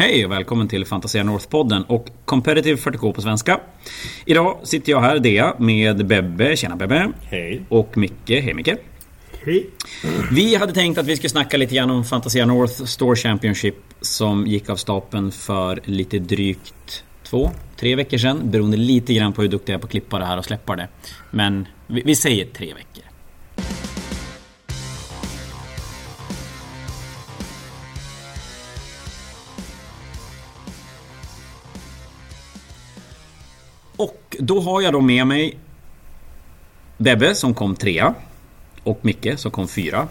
Hej och välkommen till Fantasia North-podden och Competitive 40K på svenska. Idag sitter jag här, Dea, med Bebbe. Tjena Bebbe. Hej. Och Micke. Hej Micke. Hej. Vi hade tänkt att vi skulle snacka lite grann om Fantasia North Store Championship som gick av stapeln för lite drygt två, tre veckor sedan. Beroende lite grann på hur duktiga jag är på att klippa det här och släppa det. Men vi, vi säger tre veckor. Och då har jag då med mig Bebbe som kom trea. Och Micke som kom fyra.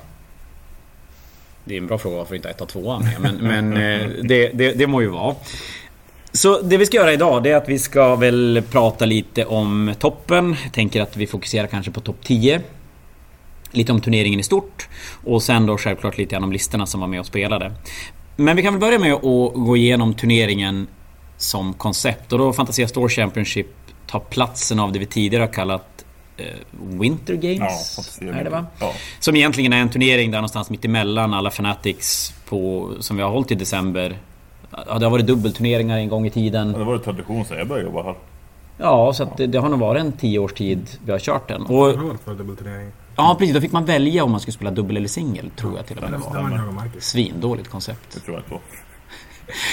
Det är en bra fråga varför inte ett och tvåa med, men, men eh, det, det, det må ju vara. Så det vi ska göra idag det är att vi ska väl prata lite om toppen. Jag tänker att vi fokuserar kanske på topp 10. Lite om turneringen i stort. Och sen då självklart lite grann om listorna som var med och spelade. Men vi kan väl börja med att gå igenom turneringen som koncept. Och då Fantasia Store Championship tar platsen av det vi tidigare har kallat eh, Winter Games. Ja, är det va? Ja. Som egentligen är en turnering där någonstans mitt emellan alla Fanatics på, som vi har hållit i december. Ja, det har varit dubbelturneringar en gång i tiden. Det var ju tradition sen jag började jobba här. Ja, så att det, det har nog varit en tio års tid vi har kört den. Och, har varit dubbelturnering. ja, precis. Då fick man välja om man skulle spela dubbel eller singel, tror jag till och med det var. Svindåligt koncept. Det tror jag inte på.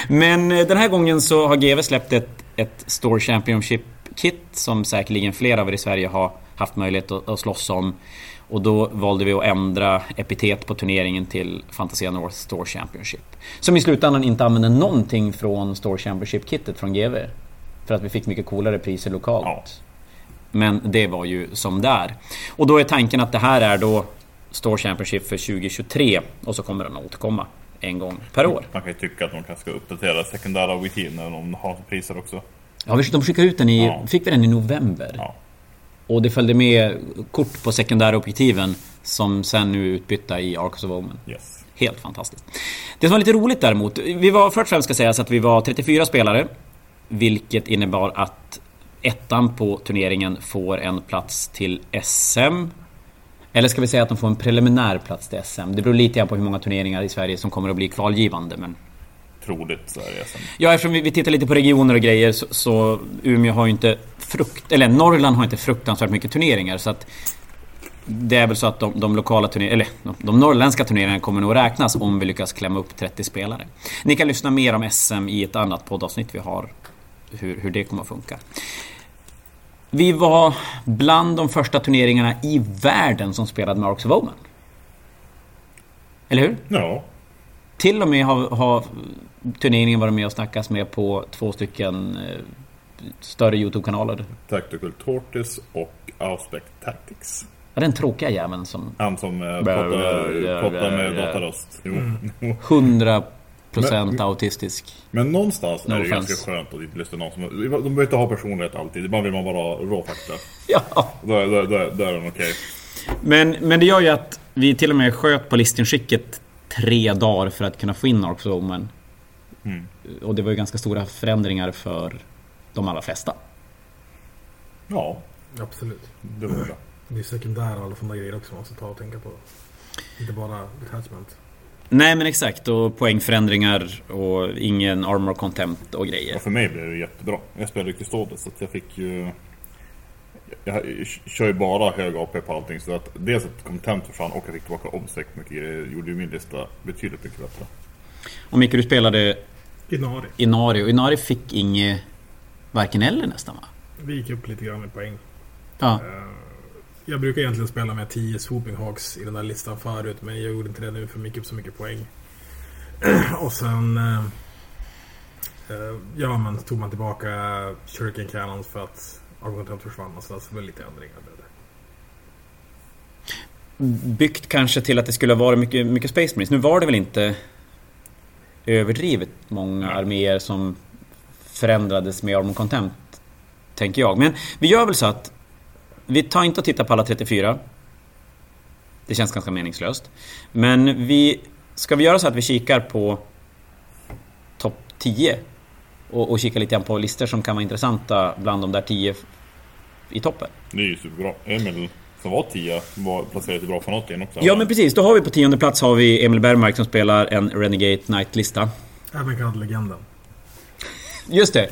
Men eh, den här gången så har GW släppt ett, ett Store Championship-kit som säkerligen flera av er i Sverige har haft möjlighet att, att slåss om. Och då valde vi att ändra epitet på turneringen till Fantasia North Store Championship. Som i slutändan inte använde någonting från Store Championship-kittet från GW. För att vi fick mycket coolare priser lokalt. Ja. Men det var ju som där. Och då är tanken att det här är då Store Championship för 2023 och så kommer den att återkomma en gång per år. Man kan ju tycka att de kanske ska uppdatera sekundära rutiner om de har priser också. Ja, de skickade ut den i... Ja. Fick vi den i november? Ja. Och det följde med kort på sekundära objektiven som sen nu är utbytta i Arcos of Omen. Yes. Helt fantastiskt. Det som var lite roligt däremot, vi var först och främst ska sägas att vi var 34 spelare. Vilket innebar att ettan på turneringen får en plats till SM. Eller ska vi säga att de får en preliminär plats till SM? Det beror lite grann på hur många turneringar i Sverige som kommer att bli kvalgivande. Men Troligt så är det sen. Ja, eftersom vi, vi tittar lite på regioner och grejer så, så Umeå har ju inte frukt... Eller Norrland har inte fruktansvärt mycket turneringar så att... Det är väl så att de, de lokala turneringarna, eller de, de norrländska turneringarna kommer nog räknas om vi lyckas klämma upp 30 spelare. Ni kan lyssna mer om SM i ett annat poddavsnitt vi har. Hur, hur det kommer att funka. Vi var bland de första turneringarna i världen som spelade med Arcs of Omen. Eller hur? Ja. Till och med har, har turneringen varit med och snackats med på två stycken eh, större YouTube-kanaler. Tactical Tortoise och Aspect Tactics. Ja, den tråkiga jäveln som... Han som eh, pottar med dataröst. 100 procent men, autistisk. Men någonstans no är det offense. ganska skönt att inte lyssna någon som... De behöver inte ha personlighet alltid, ibland vill man bara ha råfakta. Ja. Då, då, då, då är den okej. Okay. Men, men det gör ju att vi till och med sköt på listinskicket tre dagar för att kunna få in Arcs Mm. Och det var ju ganska stora förändringar för de allra flesta. Ja, absolut. Det var det. Det är sekundära och alla sådana grejer också man måste ta och tänka på. Inte bara detachment. Nej men exakt, och poängförändringar och ingen armor contempt och grejer. Och för mig blev det jättebra. Jag spelade ju Custodes så att jag fick ju... Jag kör ju bara hög AP på allting så att dels att content försvann och jag fick tillbaka obsec mycket grejer gjorde ju min lista betydligt mycket bättre. Och Micke, du spelade Inari. Inari och Inari fick inget varken eller nästan va? Vi gick upp lite grann i poäng. Ja. Eh, Jag brukar egentligen spela med 10 Swooping Hawks i den där listan förut. Men jag gjorde inte det nu för mycket upp så mycket poäng. och sen... eh, eh, Ja men tog man tillbaka Shuriken Cannons för att Argon försvann och så, så det blev lite ändringar. Blev det. Byggt kanske till att det skulle vara mycket, mycket Space Marines. Nu var det väl inte överdrivet många arméer som förändrades med Armor Contempt. Tänker jag. Men vi gör väl så att vi tar inte och tittar på alla 34. Det känns ganska meningslöst. Men vi... Ska vi göra så att vi kikar på topp 10? Och, och kika lite grann på listor som kan vara intressanta bland de där 10 i toppen. Det är ju superbra. Emil som var 10 var placerad i bra fanat igen också. Ja men precis, då har vi på tionde plats har vi Emil Bergmark som spelar en Renegade Knight-lista. Även kallad Legenden. Just det.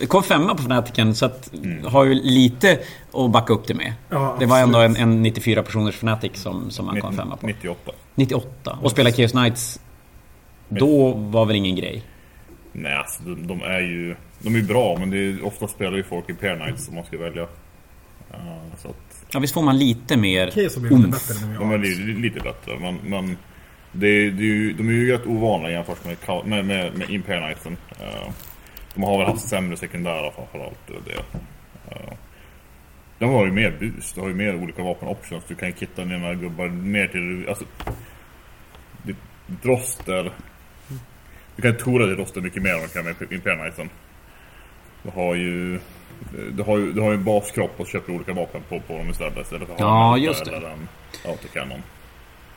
Det kom femma på Fnaticen så att har ju lite att backa upp det med. Ja, det var ändå en, en 94 personers Fnatic som, som man kom femma på. 98. 98. Och spela Chaos Knights då var väl ingen grej? Nej, alltså de, de är ju... De är bra, men det är, ofta spelar ju folk i Pair Knights om man ska välja. Ja, så att Ja, visst får man lite mer Okej, så blir det lite bättre de är li- lite bättre, men... men det, är- det är ju, de är ju rätt ovanliga jämfört med, med, med, med Impair Knightsen. Eh, de har väl haft sämre sekundära framförallt. Det. Uh, de har ju mer boost, de har ju mer olika vapen options. Du kan ju kitta dina gubbar ner till... Alltså, ditt roster... Du kan tora ditt roster mycket mer än du kan med Impair Knightsen. Du har ju... Du har ju, du har ju en baskropp och köper olika vapen på, på dem istället. Istället för Ja, just det. Eller en autocannon.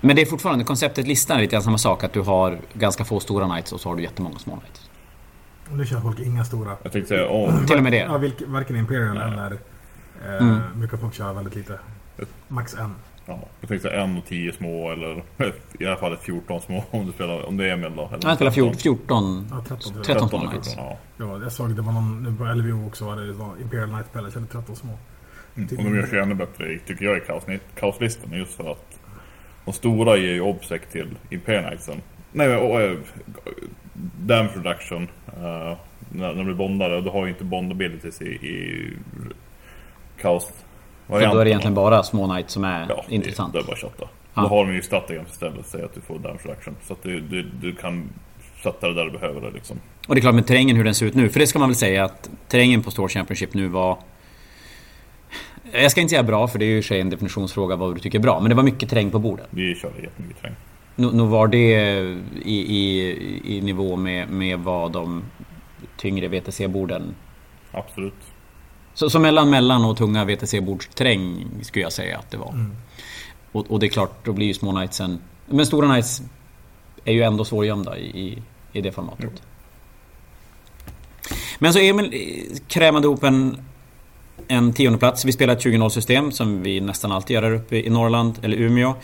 Men det är fortfarande, konceptet listan är lite grann samma sak. Att du har ganska få stora Knights och så har du jättemånga små Knights. Nu kör folk inga stora. Jag tänkte säga, åh, Till och med det. Ja, vilk, varken Imperial eller... Eh, Mm. Folk köra väldigt lite. Max en. ja, jag tänkte säga en och tio små eller i alla fall 14 små om du spelar, om det är Emil då. Eller Han spelar 14, 14. 14 Ja, 13 tror jag. 13 13 Knights. 14, ja. Ja, jag såg det var någon, nu på LVO också var det, det var Imperial Knight-spelare, körde 13 små. Och de gör sig ännu bättre, tycker jag, i kaos- kaoslistan just för att de stora ger ju obsec till Imperial Knightsen. Nej, och, äh, damage reduction. Uh, när, när blir bondade, och du har ju inte bond abilities i, i kaos. Så då är det egentligen bara små Knights som är Ja, intressant. Det, det är bara att chatta. Ja. Då har de ju Statigrams istället, säger att du får damage reduction. Så att du, du, du kan sätta det där du behöver det liksom. Och det är klart med terrängen hur den ser ut nu. För det ska man väl säga att terrängen på Store Championship nu var... Jag ska inte säga bra, för det är ju i sig en definitionsfråga vad du tycker är bra. Men det var mycket terräng på bordet. Vi körde jättemycket terräng. Nu, nu var det i, i, i nivå med, med vad de tyngre VTC-borden... Absolut. Så, så mellan mellan och tunga VTC-bordsterräng skulle jag säga att det var. Mm. Och, och det är klart, då blir ju små knightsen... Men stora knights är ju ändå svårgömda i, i, i det formatet. Jo. Men så Emil eh, krämade ihop en, en tionde plats. Vi spelar ett 20-0 system som vi nästan alltid gör här uppe i Norrland, eller Umeå.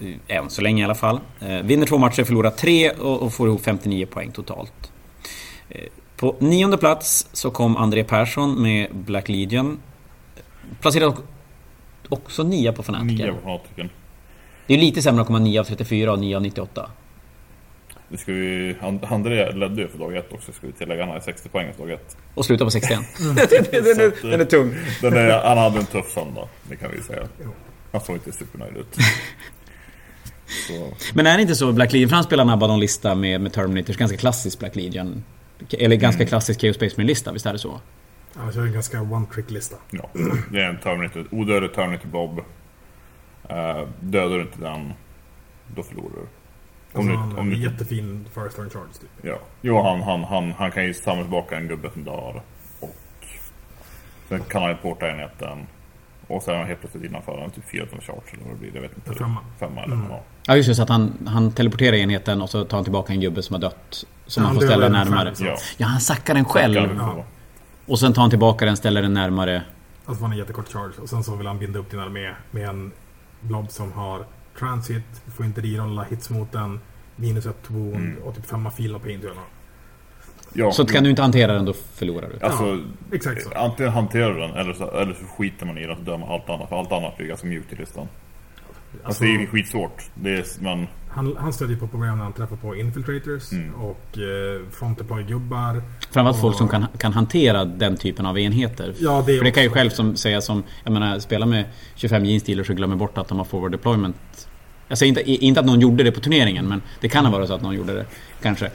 Eh, Än så länge i alla fall. Eh, Vinner två matcher, förlorar tre och, får ihop 59 poäng totalt. Eh, På nionde plats så kom André Persson med Black Legion. Placerad också nia på Nio Fanatiken. på fanatiken. Det är ju lite sämre att komma 9 av 34 och 9 av 98. Det ska vi, And- André ledde ju för dag ett också, ska vi tillägga. Han hade 60 poäng för dag ett. Och sluta på 61. den, är, den är tung. Den är, han hade en tuff söndag, det kan vi säga. Han såg inte supernöjd ut. Så, Men är det inte så Black Legion, för han spelar en Abaddon-lista med, med Terminators, ganska klassisk Black Legion. Eller ganska klassisk Chaos Space Marine-lista, visst är det så? Han kör en ganska one-trick-lista. ja, det är en Terminator, odödlig Terminator Bob. Uh, dödar du inte den, då förlorar du. Om Alltså, du, han har om en du, jättefin first turn charge typ. ja. Jo, han, han, han, han kan ju samla tillbaka en gubbe som dör. Och sen kan han ju porta enheten. Och sen helt plötsligt innanför. Han typ 4 charge eller vad det blir. Jag vet inte. Femma. Femma eller Mm. ja. Ja just det, så att han, han teleporterar enheten och så tar han tillbaka en gubbe som har dött. Som Ja, han han får ställa den närmare. själv, Ja. Ja, han sackar den själv. Kan vi Ja. Och sen tar han tillbaka den, ställer den närmare. Alltså får han en jättekort charge. Och sen så vill han binda upp din armé med en blob som har transit. Du får inte rerolla hits mot den. Minus ett wound Mm. och typ femma fil och paint. Ja, Så kan du inte hantera den, då förlorar du. Alltså, Exakt så. antingen hanterar du den eller så, eller så skiter man i den och man allt annat. För allt annat blir ganska mjukt i listan. Alltså, Alltså, det är ju skitsvårt. Det är, men han, han stödjer på problem när han träffar på infiltrators Mm. och eh, front deploy-gubbar. Framförallt folk Och- som kan, kan hantera den typen av enheter. Ja, det är För det kan ju själv som, säga som, jag menar, spela med 25 jeans och glömmer bort att de har forward deployment. Jag säger inte, inte att någon gjorde det på turneringen, men det kan ha varit så att någon gjorde det. Kanske.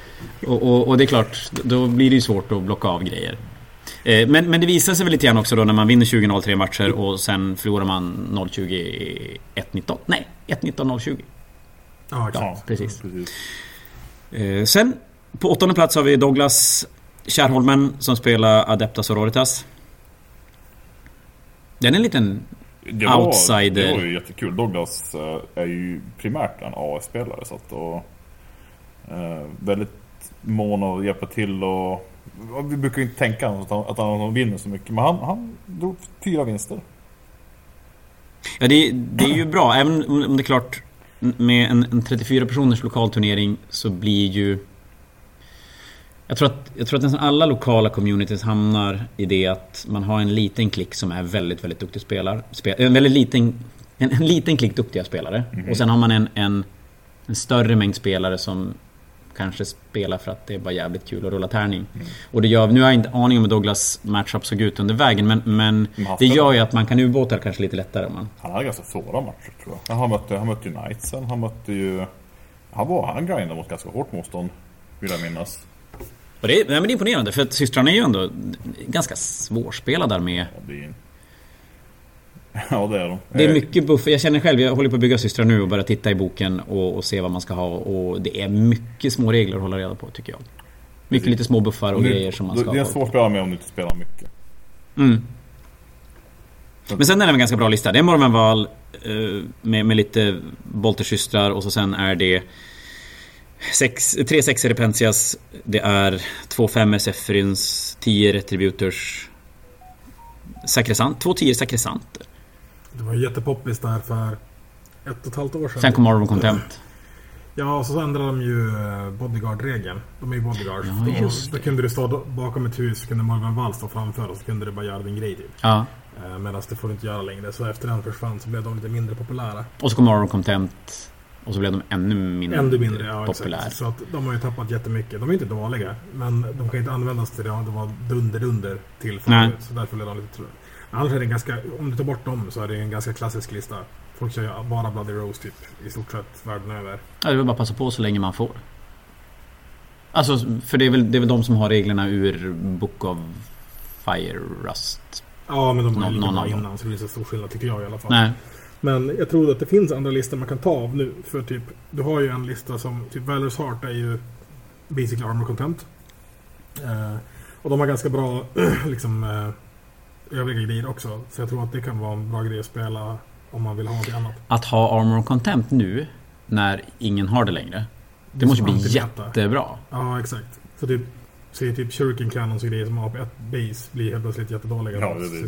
Och, och, och det är klart, då blir det ju svårt att blocka av grejer. Eh, Men, men det visar sig väl lite grann också då när man vinner 20-0 tre matcher och sen förlorar man 0-20 1-19. Nej, 1-19 0-20. Ja, exakt. ja, precis. precis. Eh, Sen på åttonde plats har vi Douglas Kärrholmen som spelar Adepta Sororitas. Den är en liten... Det var, Outsider. Det var ju jättekul. Douglas eh, är ju primärt en AS-spelare. Så att, och, eh, väldigt mån att hjälpa till och... Vi brukar ju inte tänka att han, att han vinner så mycket. Men han, han drog fyra vinster. Ja, det, det är ju bra. Även om det är klart med en, en 34 personers lokal turnering så blir ju... Jag tror, att, jag tror att nästan alla lokala communities hamnar i det att man har en liten klick som är väldigt, väldigt duktig spelare. Spel, en väldigt liten, en, en liten klick duktiga spelare. Mhm. Och sen har man en, en, en större mängd spelare som kanske spelar för att det är bara jävligt kul att rulla tärning. Mm. Och det gör, nu har jag inte aning om hur Douglas matchup såg ut under vägen men, men det gör ju att man kan ubåta det kanske lite lättare. Man. Han hade ganska svåra matcher tror jag. Han mötte, han mötte ju Knightsen, han mötte ju... Han, var, han grindade mot ganska hårt motstånd. Vill jag minnas. Och det, är, nej, men det är imponerande för att systrarna är ju ändå ganska svårspelade med Ja, det är... Ja, det är de. Det är Eh, mycket buffer. Jag känner själv, jag håller på att bygga systrar nu och börjar titta i boken och, och se vad man ska ha. Och det är mycket små regler att hålla reda på tycker jag. Mycket lite små buffar och det- grejer som man ska Det är ha. svårt att spela med om du inte spelar mycket. Mm. Men sen är det en ganska bra lista. Det är Morvenval eh, med, med lite Boltersystrar och så sen är det sex, tre sexer Repentias. Det är två femmor Zephyrins, tio Retributors. Sakressant, två tio Sakresanter. Det var jättepoppis där för ett och ett halvt år sedan. Sen kom Marvel Contempt. Ja, och så ändrade de ju eh, bodyguard-regeln. De är ju bodyguards. Ja, just då kunde du stå bakom ett hus, så kunde Morgan Wall stå framför och så kunde du bara göra din grej typ. Ja. Eh, Medan det får du inte göra längre. Så efter den försvann så blev de lite mindre populära. Och så kom Marvel Contempt. Och så blev de ännu mindre, Ännu mindre, ja populär. exakt. Så att de har ju tappat jättemycket. De är inte dåliga, men de kan inte användas till det. Det var dunder-dunder till förut. Så därför blev de lite tröga. Annars är det en ganska, om du tar bort dem så är det en ganska klassisk lista. Folk kör ju bara Bloody Rose typ, i stort sett världen över. Ja, det väl bara passa på så länge man får. Alltså, för det är väl, det är väl de som har reglerna ur Book of Fire Rust. Ja, men de var Någon- ju någon bra innan så det är så stor skillnad tycker jag i alla fall. Nej. Men jag tror att det finns andra listor man kan ta av nu. För typ, du har ju en lista som, typ Valor's Heart är ju Basically Armor Content. Eh, och de har ganska bra liksom eh, övriga grejer också. Så jag tror att det kan vara en bra grej att spela om man vill ha något annat. Att ha Armor Contempt nu, när ingen har det längre. Det måste ju bli jättebra. Ja, exakt. Så typ, så typ Shuriken Cannons och grejer som har på ett base blir helt plötsligt jättedåliga. Ja, det- det-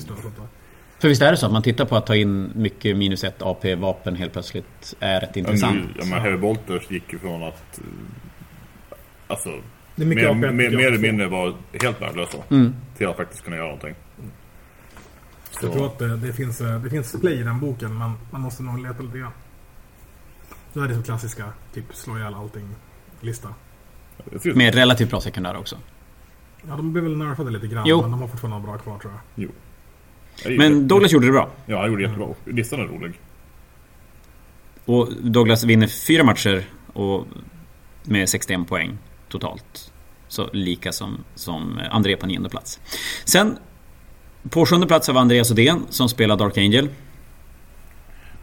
För visst är det så att man tittar på att ta in mycket minus 1 AP-vapen helt plötsligt är rätt intressant. ja, men Heavy Bolters gick ju från att... eh, Alltså, Det är mer, AP, mer, mer eller mindre var helt värdelösa. Mm. Till att faktiskt kunna göra någonting. Så jag tror att det, det, finns, eh, det finns play i den boken, men man måste nog leta lite grann. Då är det som klassiska, typ slå ihjäl allting-lista. Med relativt bra sekundär också. Ja, de blev väl nerfade lite grann, Jo. men de har fortfarande bra kvar tror jag. Jag Men Douglas gjorde det bra. Ja, han gjorde jättebra. Listan är rolig. Och Douglas vinner fyra matcher och med 61 poäng totalt. Så lika som, som André på nionde plats. Sen på sjunde plats har vi Andreas Odén som spelar Dark Angel.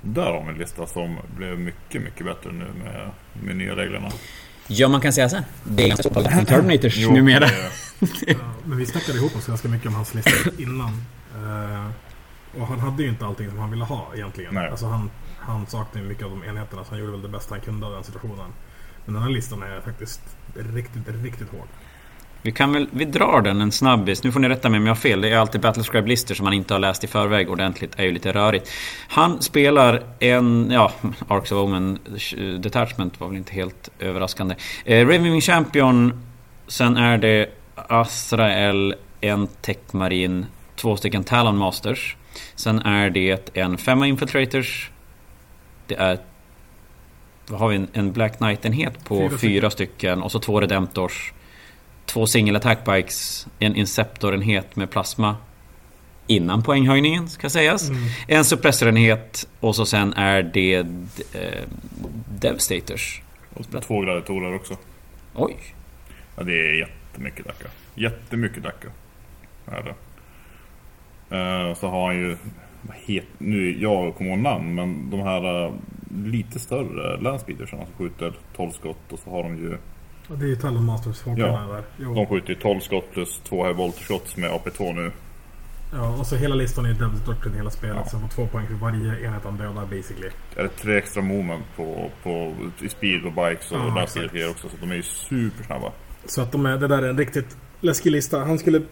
Där har vi en lista som blev mycket, mycket bättre nu med, med nya reglerna. Ja, man kan säga så. Det är ganska så Terminators Jo, numera. det- Ja, men vi snackade ihop oss ganska mycket om hans lista innan. Eh, och han hade ju inte allting som han ville ha egentligen. Nej. Alltså han, han saknade mycket av de enheterna, så han gjorde väl det bästa han kunde av den situationen. Men den här listan är faktiskt riktigt, riktigt hård. Vi kan väl, vi drar den en snabbis. Nu får ni rätta mig om jag har fel. Det är alltid Battlescribe-listor som man inte har läst i förväg ordentligt. är ju lite rörigt. Han spelar en, ja, Arcs of Omen Detachment var väl inte helt överraskande. Eh, Raving Champion. Sen är det Azrael, en Tech Marine, två stycken Talon Masters. Sen är det en femma Infiltrators. Det är vad har vi? En, Black Knight-enhet på Fyra fyra, stycken. stycken och så två Redemptors. Två single attack bikes, en Inceptor-enhet med plasma. Innan poänghöjningen ska sägas. Mm. En suppressorenhet och så sen är det eh, Devastators. Och två gladiatorer också. Oj! Ja, det är jättemycket Dacca. Jättemycket Dacca. Är det. Eh, så har han ju... Vad het, nu, jag kommer ihåg namn, men de här eh, lite större landspeedersarna som skjuter 12 skott och så har de ju... Och det är ju Talon Masters Ja. där. Jo. De skjuter ju 12 skott plus två här volt shots med AP2 nu. Ja, och så hela listan är Devil's Doctrine hela spelet. Ja. Så får två poäng för varje enhet han dödar basically. Är det tre extra moment på, på, i speed och bikes och Ja, ja, också. Så de är ju supersnabba. Så att de är, det där är en riktigt läskig lista. Han skulle...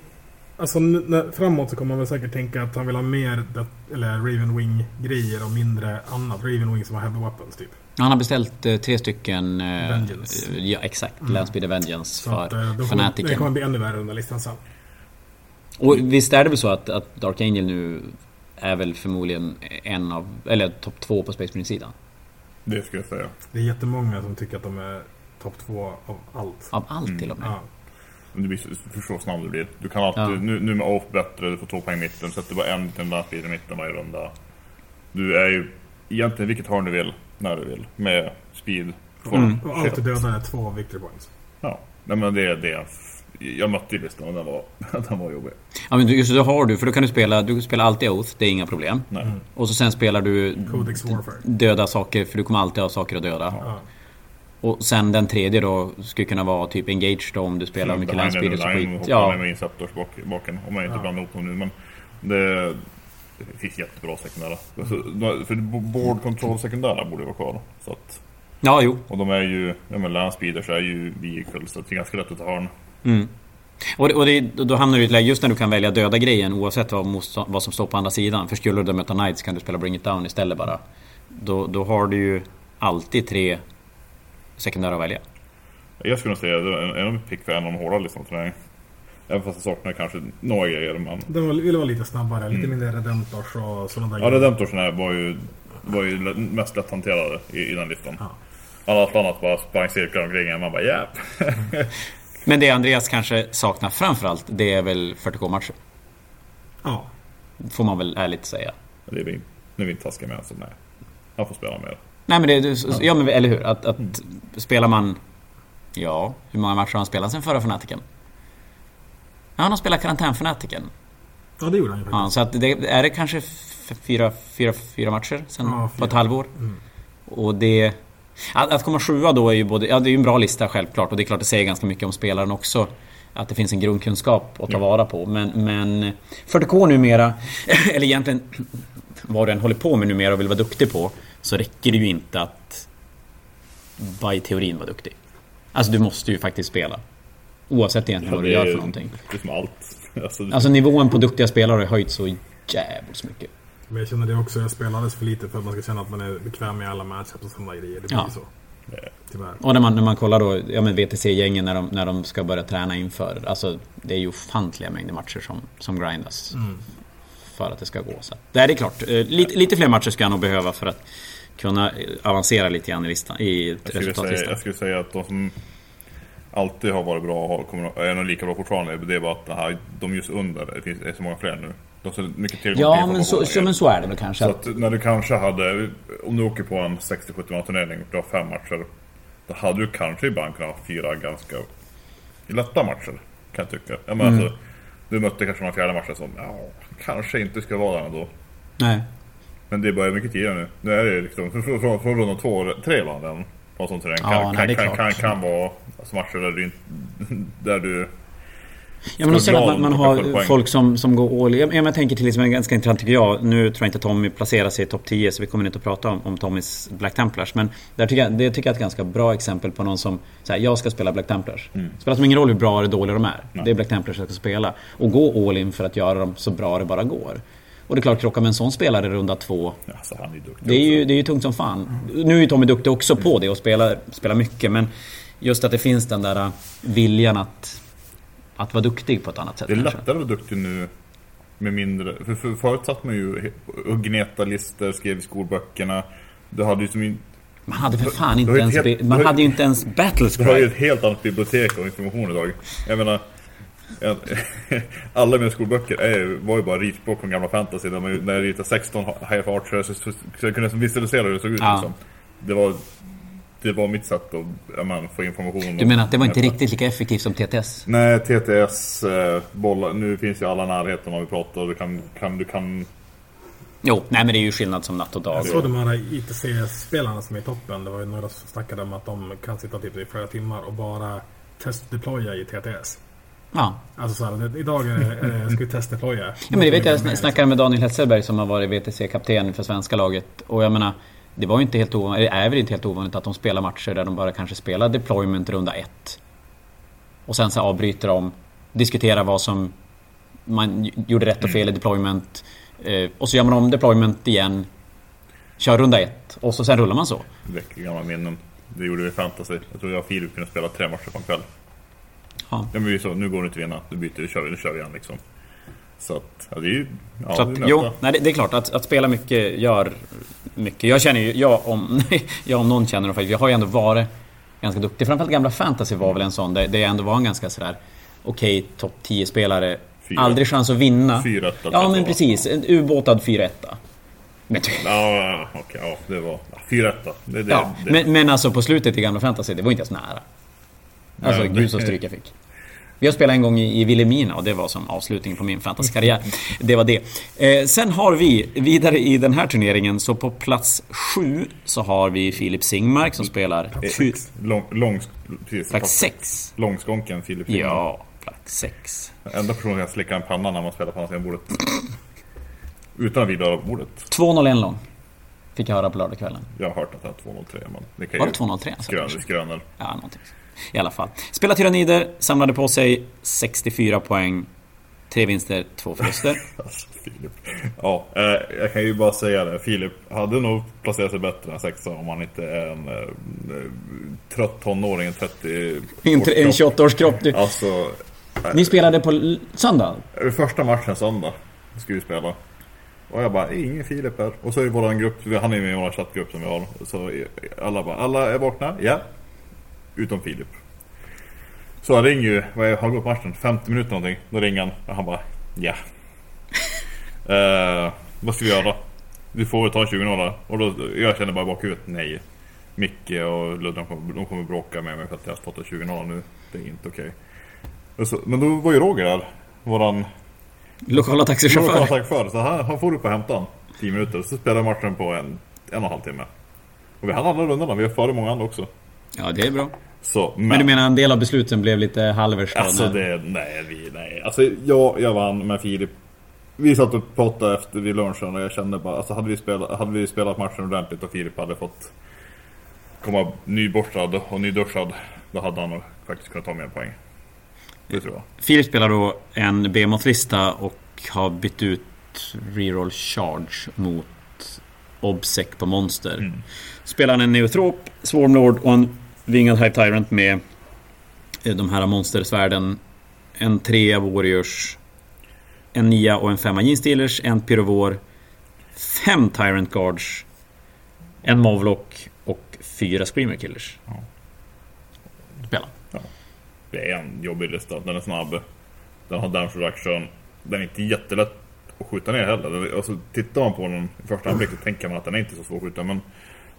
Alltså när, framåt så kommer man väl säkert tänka att han vill ha mer det, eller Raven Wing grejer och mindre annat. Raven Wing som har heavy weapons typ. Han har beställt eh, tre stycken... eh, Vengeance. eh, Ja, exakt. Landspeeder Vengeance Så för att, eh, fanatiken. det kommer bli ännu värre under listan sen. Och visst är det väl så att, att Dark Angel nu är väl förmodligen en av... Eller topp två på Space Marine-sidan? Det skulle jag säga. Det är jättemånga som tycker att de är topp två av allt. Av allt till och med. Ja. Men det blir så, förstå snabbt det blir. Du kan alltid, Ja. nu, nu med off bättre, du får två poäng i mitten, sätter bara en liten landspel i mitten varje runda. Du är ju egentligen vilket hörn du vill, när du vill. Med speed. form, Mm. Och alltid dödar är två victory points. Ja, nej men det är det. Jag mötte ju listan och den var, den var jobbig. Ja men just det, har du, för då kan du spela, du spelar alltid Oath, det är inga problem. Nej. Och så sen spelar du Codex Warfare. döda saker, för du kommer alltid ha saker att döda. Ja. Och sen den tredje då skulle kunna vara typ Engage då om du spelar mycket landspeeders och skit. Ja. Ja, med Inceptors bak, baken. Om jag inte Ja. blandar ihop dem nu. Men det, det finns jättebra sekundära. Alltså, för board control sekundära borde vara kvar. Så att, ja jo. och de är ju, ja men landspeeders är ju vehicles. Så det är ganska lätt att ta hörn. Mm. Och, det, och det, då hamnar du i ett läge just när du kan välja döda grejen oavsett vad, vad som står på andra sidan. För skulle du möta Knights kan du spela Bring It Down istället bara. Då, då har du ju alltid tre sekundära att välja. Jag skulle nog säga en, en pick för en av de hårda listorna för mig. Även fast jag saknar kanske några grejer. Men... De vill vara lite snabbare, lite mindre redemptors och sådana där Ja, Redemptorsen var ju, var ju mest lätthanterade i, i den listan. Ja. Allt annat bara sprang cirklar omkring en. Man bara japp. Men det Andreas kanske saknar framförallt, det är väl 40k-matcher. Ja. Får man väl ärligt säga. Det är vi, nu är vi inte taskiga med så nej. Han får spela mer. Nej men det, det ja men eller hur? Att, att spelar man... Ja, hur många matcher har han spelat sen förra fanatiken? Ja, han har spelat karantänfanatiken. ja, det gjorde han ju Ja, faktiskt. så att det, är det kanske fyra, fyra, fyra matcher sen Ja, på ett fyra. halvår? Mm. Och det... Att, att komma sjua då är ju både... Ja, det är ju en bra lista självklart och det är klart det säger ganska mycket om spelaren också. Att det finns en grundkunskap att ta Ja. vara på. Men, men 40K numera, eller egentligen vad du än håller på med numera och vill vara duktig på, så räcker det ju inte att bara i teorin vara duktig. Alltså du måste ju faktiskt spela. Oavsett egentligen vad du det gör för någonting. Det är som allt. Alltså, Alltså nivån på duktiga spelare har höjts så jävligt mycket. Men jag känner det också, jag spelar alldeles för lite för att man ska känna att man är bekväm med alla matchups och sådana grejer. Det blir Ja. så. Tyvärr. Och när man, när man kollar då, ja men VTC-gängen när de, när de ska börja träna inför. Alltså det är ju ofantliga mängder matcher som, som grindas. Mm. För att det ska gå. Så att, det är klart. Eh, Lite, lite fler matcher ska jag nog behöva för att kunna avancera lite grann i, listan, i jag, skulle säga, resultatlistan. jag skulle säga att de som alltid har varit bra kommer, är nog lika bra fortfarande. Det är bara att här, de just under, det finns, är så många fler nu. De har mycket tillgång Ja till men så, så, men så är det väl kanske. Så att när du kanske hade, om du åker på en 60-70 man turnering och du har fem matcher. Då hade du kanske ibland kunnat ha fyra ganska lätta matcher. Kan jag tycka. Jag menar, Mm. alltså, du mötte kanske någon fjärde matchen som ja, kanske inte ska vara där ändå. Nej. Men det börjar mycket tidigare nu. Nu är det liksom från, från, runda två, tre va, den på en sån terräng. Ja, Kan, nej, det kan, kan, kan, kan vara alltså, matcher där du, där du Ja men och sen att man, man har folk som, som går all in. Ja, men Jag tänker till exempel ganska intressant tycker jag. Nu tror jag inte Tommy placerar sig i topp 10 så vi kommer inte att prata om, om Tommys Black Templars. Men där tycker jag, det tycker jag är ett ganska bra exempel på någon som säger jag ska spela Black Templars. Mm. Det spelar som ingen roll hur bra eller dåliga de är. Nej. Det är Black Templars jag ska spela. Och gå all in för att göra dem så bra det bara går. Och det är klart, krocka med en sån spelare i runda två. Alltså han är ju duktig Det är ju, det är ju tungt som fan. Nu är ju Tommy duktig också på det och spelar, spelar mycket. Men just att det finns den där viljan att, att vara duktig på ett annat sätt. Det är kanske. lättare att vara duktig nu med mindre... För, för förut satt man ju och gnetade listor, skrev i skolböckerna. Du hade ju som in, Man hade för fan inte ens... helt- man hade ju inte ens du har ju ett helt annat bibliotek av information idag. Jag menar... Alla mina skolböcker är, var ju bara ritspråk från gamla fantasy. Där man, när jag ritade 16 High of Archer så, så, så jag kunde jag visualisera hur det såg ut. Ja. Liksom. Det, var, det var mitt sätt att man, få information. Du menar att det var inte riktigt lika effektivt som TTS? Nej, TTS, eh, bollar. Nu finns ju alla närheter man om prata och Du kan, kan, du kan Jo, nej men det är ju skillnad som natt och dag. Jag såg de här ITC-spelarna som är i toppen. Det var ju några som snackade om att de kan sitta typ i flera timmar och bara testdeploya i TTS. Ja. Alltså såhär, det- idag är det, det, ska vi testdeploya. ja, men det vet jag. Jag snackade med Daniel Hetzelberg som har varit VTC-kapten för svenska laget. Och jag menar, det var ju inte helt ovanligt, det är väl inte helt ovanligt att de spelar matcher där de bara kanske spelar deployment runda ett. Och sen så avbryter de, diskuterar vad som man gjorde rätt och fel i deployment. Eh, och så gör man om deployment igen. Kör runda ett och så sen rullar man så. Väcker gamla minnen. Det gjorde vi i fantasy. Jag tror jag och Filip kunde spela tre matcher på en kväll. Ja. Ja, men vi så, nu går det inte att vinna. Nu byter vi, kör vi, nu kör vi igen liksom. Så att, ja, det är ju... Ja, Så att, är jo, nej, det, det är klart att, att spela mycket gör mycket. Jag känner ju, jag om, jag om någon känner det faktiskt. Jag har ju ändå varit ganska duktig. Framförallt gamla fantasy var väl en sån där det ändå var en ganska sådär okej topp 10 spelare. Fyra. Aldrig chans att vinna. Fyra etta, Ja tror men jag. precis. En ubåtad 4 men, Ja, okej, ja, det var... Ja, fyra etta. Det, det, ja, det. men, men alltså på slutet i gamla fantasy, det var inte ens nära. Alltså Nej, gud så stryk jag fick. Vi har spelat en gång i, Vilhelmina och det var som avslutningen på min fantasykarriär. Det var det. Eh, sen har vi vidare i den här turneringen så på plats 7 så har vi Filip Singmark som spelar... Fy- Lång, lång, precis, Plats 6. Långskånken Filip Singman. Ja, plats 6. Enda personen jag slickar en panna när man spelar på andra sidan bordet. Utan att vidröra bordet. 2-0 lång. Fick jag höra på lördagskvällen. Jag har hört att det är 203 men det kan Var det 203? Alltså, Skrön, kanske? skrönor. Ja, någonting. I alla fall. Spela tyrannider, samlade på sig 64 poäng. Tre vinster, två förluster. Alltså, Filip. Ja, eh, jag kan ju bara säga det. Filip hade nog placerat sig bättre än sexa om han inte är en eh, eh, trött tonåring, en 30 Inte en 28-årskropp. Du. Alltså, Ni spelade på söndag? eh, första matchen söndag skulle vi spela. Och jag bara, ingen Filip här. Och så är våran grupp, han är med i vår chattgrupp som vi har. Så alla bara, alla är vakna? Ja. Utom Filip. Så han ringer ju, vad är, har gått matchen? 50 minuter någonting. Då ringer han och han bara, ja. Eh, vad ska vi göra? Du får väl ta 20 några. Och då, jag känner bara i bakhuvudet, nej. Micke och Ludde, de kommer, de kommer bråka med mig för att jag har spottat 20 några nu. Det är inte okej. Så- Men då var ju Roger där. Våran Lokala taxichaufför. Tack för Så han, han får upp och hämta han. 10 minuter. Så spelar matchen på en, en och en halv timme. Och vi hann alla rundorna. Vi är före många andra också. Ja, det är bra. Så, men... Men du menar en del av besluten blev lite halvers Alltså det, nej, vi, nej. Alltså jag, jag vann med Filip. Vi satt och pratade efter vid lunchen och jag kände bara, alltså hade vi spelat, hade vi spelat matchen ordentligt och Filip hade fått komma nyborstad och nyduschad. Då hade han nog faktiskt kunnat ta mer poäng. Det tror jag. Filip spelar då en Behemoth-lista och har bytt ut reroll charge mot Obsec på monster. Mm. Spelar en Neotrop, Swarmlord och en Winged Hive Tyrant med eh, de här monstersvärden. En trea Warriors. En nia och en femma Gene Stealers, en Pyrovor. Fem Tyrant Guards. En Movlock och fyra Screamer Killers. Ja. Spela. Det är en jobbig lista. Den är snabb. Den har damage reduction. Den är inte jättelätt att skjuta ner heller. Alltså, tittar man på den i första anblick så tänker man att den är inte så svår att skjuta. Men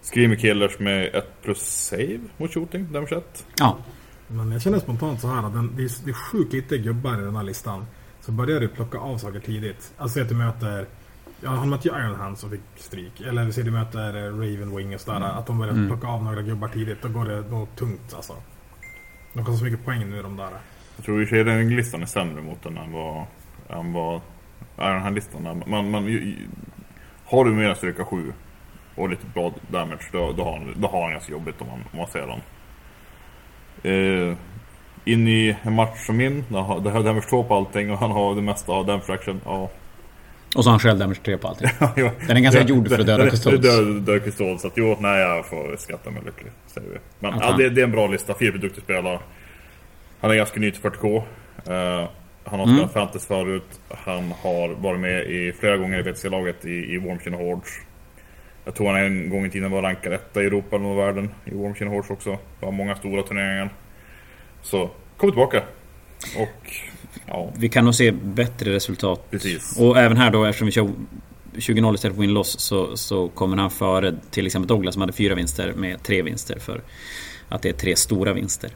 Screamer Killers med 1 plus save mot shooting, damage 1. Ja, Men jag känner spontant så här att den, det, är, det är sjukt lite gubbar i den här listan. Så börjar du plocka av saker tidigt. Alltså att du möter... Ja, han mötte ju Iron Hand som fick stryk. Eller så du möter eh, Raven Wing och sådär. Att de börjar plocka av några gubbar tidigt. Då går det nog tungt alltså. De kostar så mycket poäng nu de där. Jag tror i och för sig den listan är sämre mot den än vad, än vad Iron Hand-listan är. Man, man, ju- ju- har du mer än styrka 7 och lite bra damage då, då, har, han, då har han ganska jobbigt om man, om man ser den. Eh, in i en match som min, där har, damage 2 på allting och han har det mesta av damage action. Ja. och så har han själv damage 3 på allting. Ja, Den är ganska gjord för att döda Custodes. Döda döda Custodes. Så att jo, nej jag får skatta mig lycklig. Säger vi. Men Att ja, det, det är en bra lista. Filip är duktig spelare. Han är ganska ny till 40K. Eh, han har Mm. spelat Fantasy förut. Han har varit med i flera gånger i VTC-laget i, i Wormkin och Hordes. Jag tror han en gång i tiden var rankad etta i Europa eller världen i Wormkin och Hordes också. Det var många stora turneringar. Så, kom tillbaka. Och, ja, Vi kan nog se bättre resultat. precis. Och även här då eftersom vi kör 20-0 istället för win-loss så, så kommer han före till exempel Douglas som hade fyra vinster med tre vinster för att det är tre stora vinster.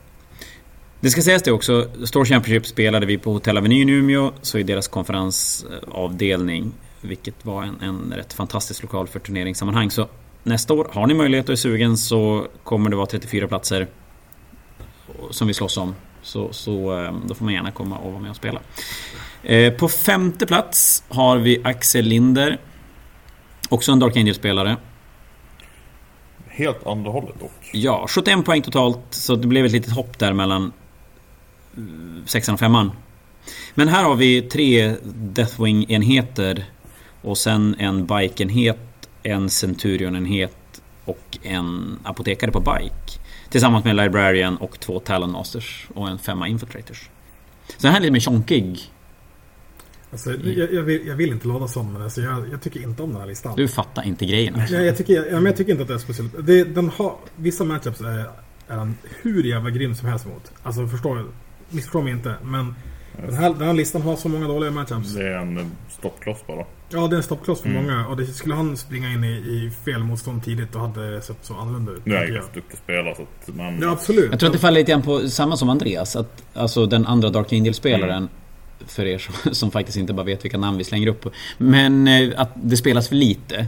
Det ska sägas det också, Store Championship spelade vi på Hotell Avenyn i Umeå, så i deras konferensavdelning, vilket var en, en rätt fantastisk lokal för turneringssammanhang. Så nästa år, har ni möjlighet och är sugen så kommer det vara 34 platser som vi slåss om. Så, så eh, då får man gärna komma och vara med och spela. Eh, På femte plats har vi Axel Linder. Också en Dark Angel-spelare. Helt andra hållet dock. Ja, 71 poäng totalt. Så det blev ett litet hopp där mellan sexan och femman. Men här har vi tre Deathwing-enheter. Och sen en Bike-enhet. en Centurion-enhet och en apotekare på bike. Tillsammans med Librarian och två Talon Masters och en femma Infiltrators. Så den här är lite mer tjonkig. Alltså, jag, jag, vill, jag vill inte låta som, men alltså, jag, jag tycker inte om den här listan. Du fattar inte grejen. Alltså. Ja, jag, tycker, ja, men jag tycker inte att det är speciellt. Det, den har, vissa matchups är, är den hur jävla grym som helst mot. Alltså förstå, missförstå mig inte. Men den här, den här listan har så många dåliga matchups. Det är en stoppkloss bara. Ja, det är en stoppkloss för många. Och det, skulle han springa in i, i fel motstånd tidigt, då hade det sett så annorlunda ut. Nu är jag duktig spelare så att... Men... Ja, absolut. Jag tror att det faller lite grann på samma som Andreas. Att, alltså den andra Dark Angel-spelaren. För er som, som faktiskt inte bara vet vilka namn vi slänger upp. Men eh, att det spelas för lite.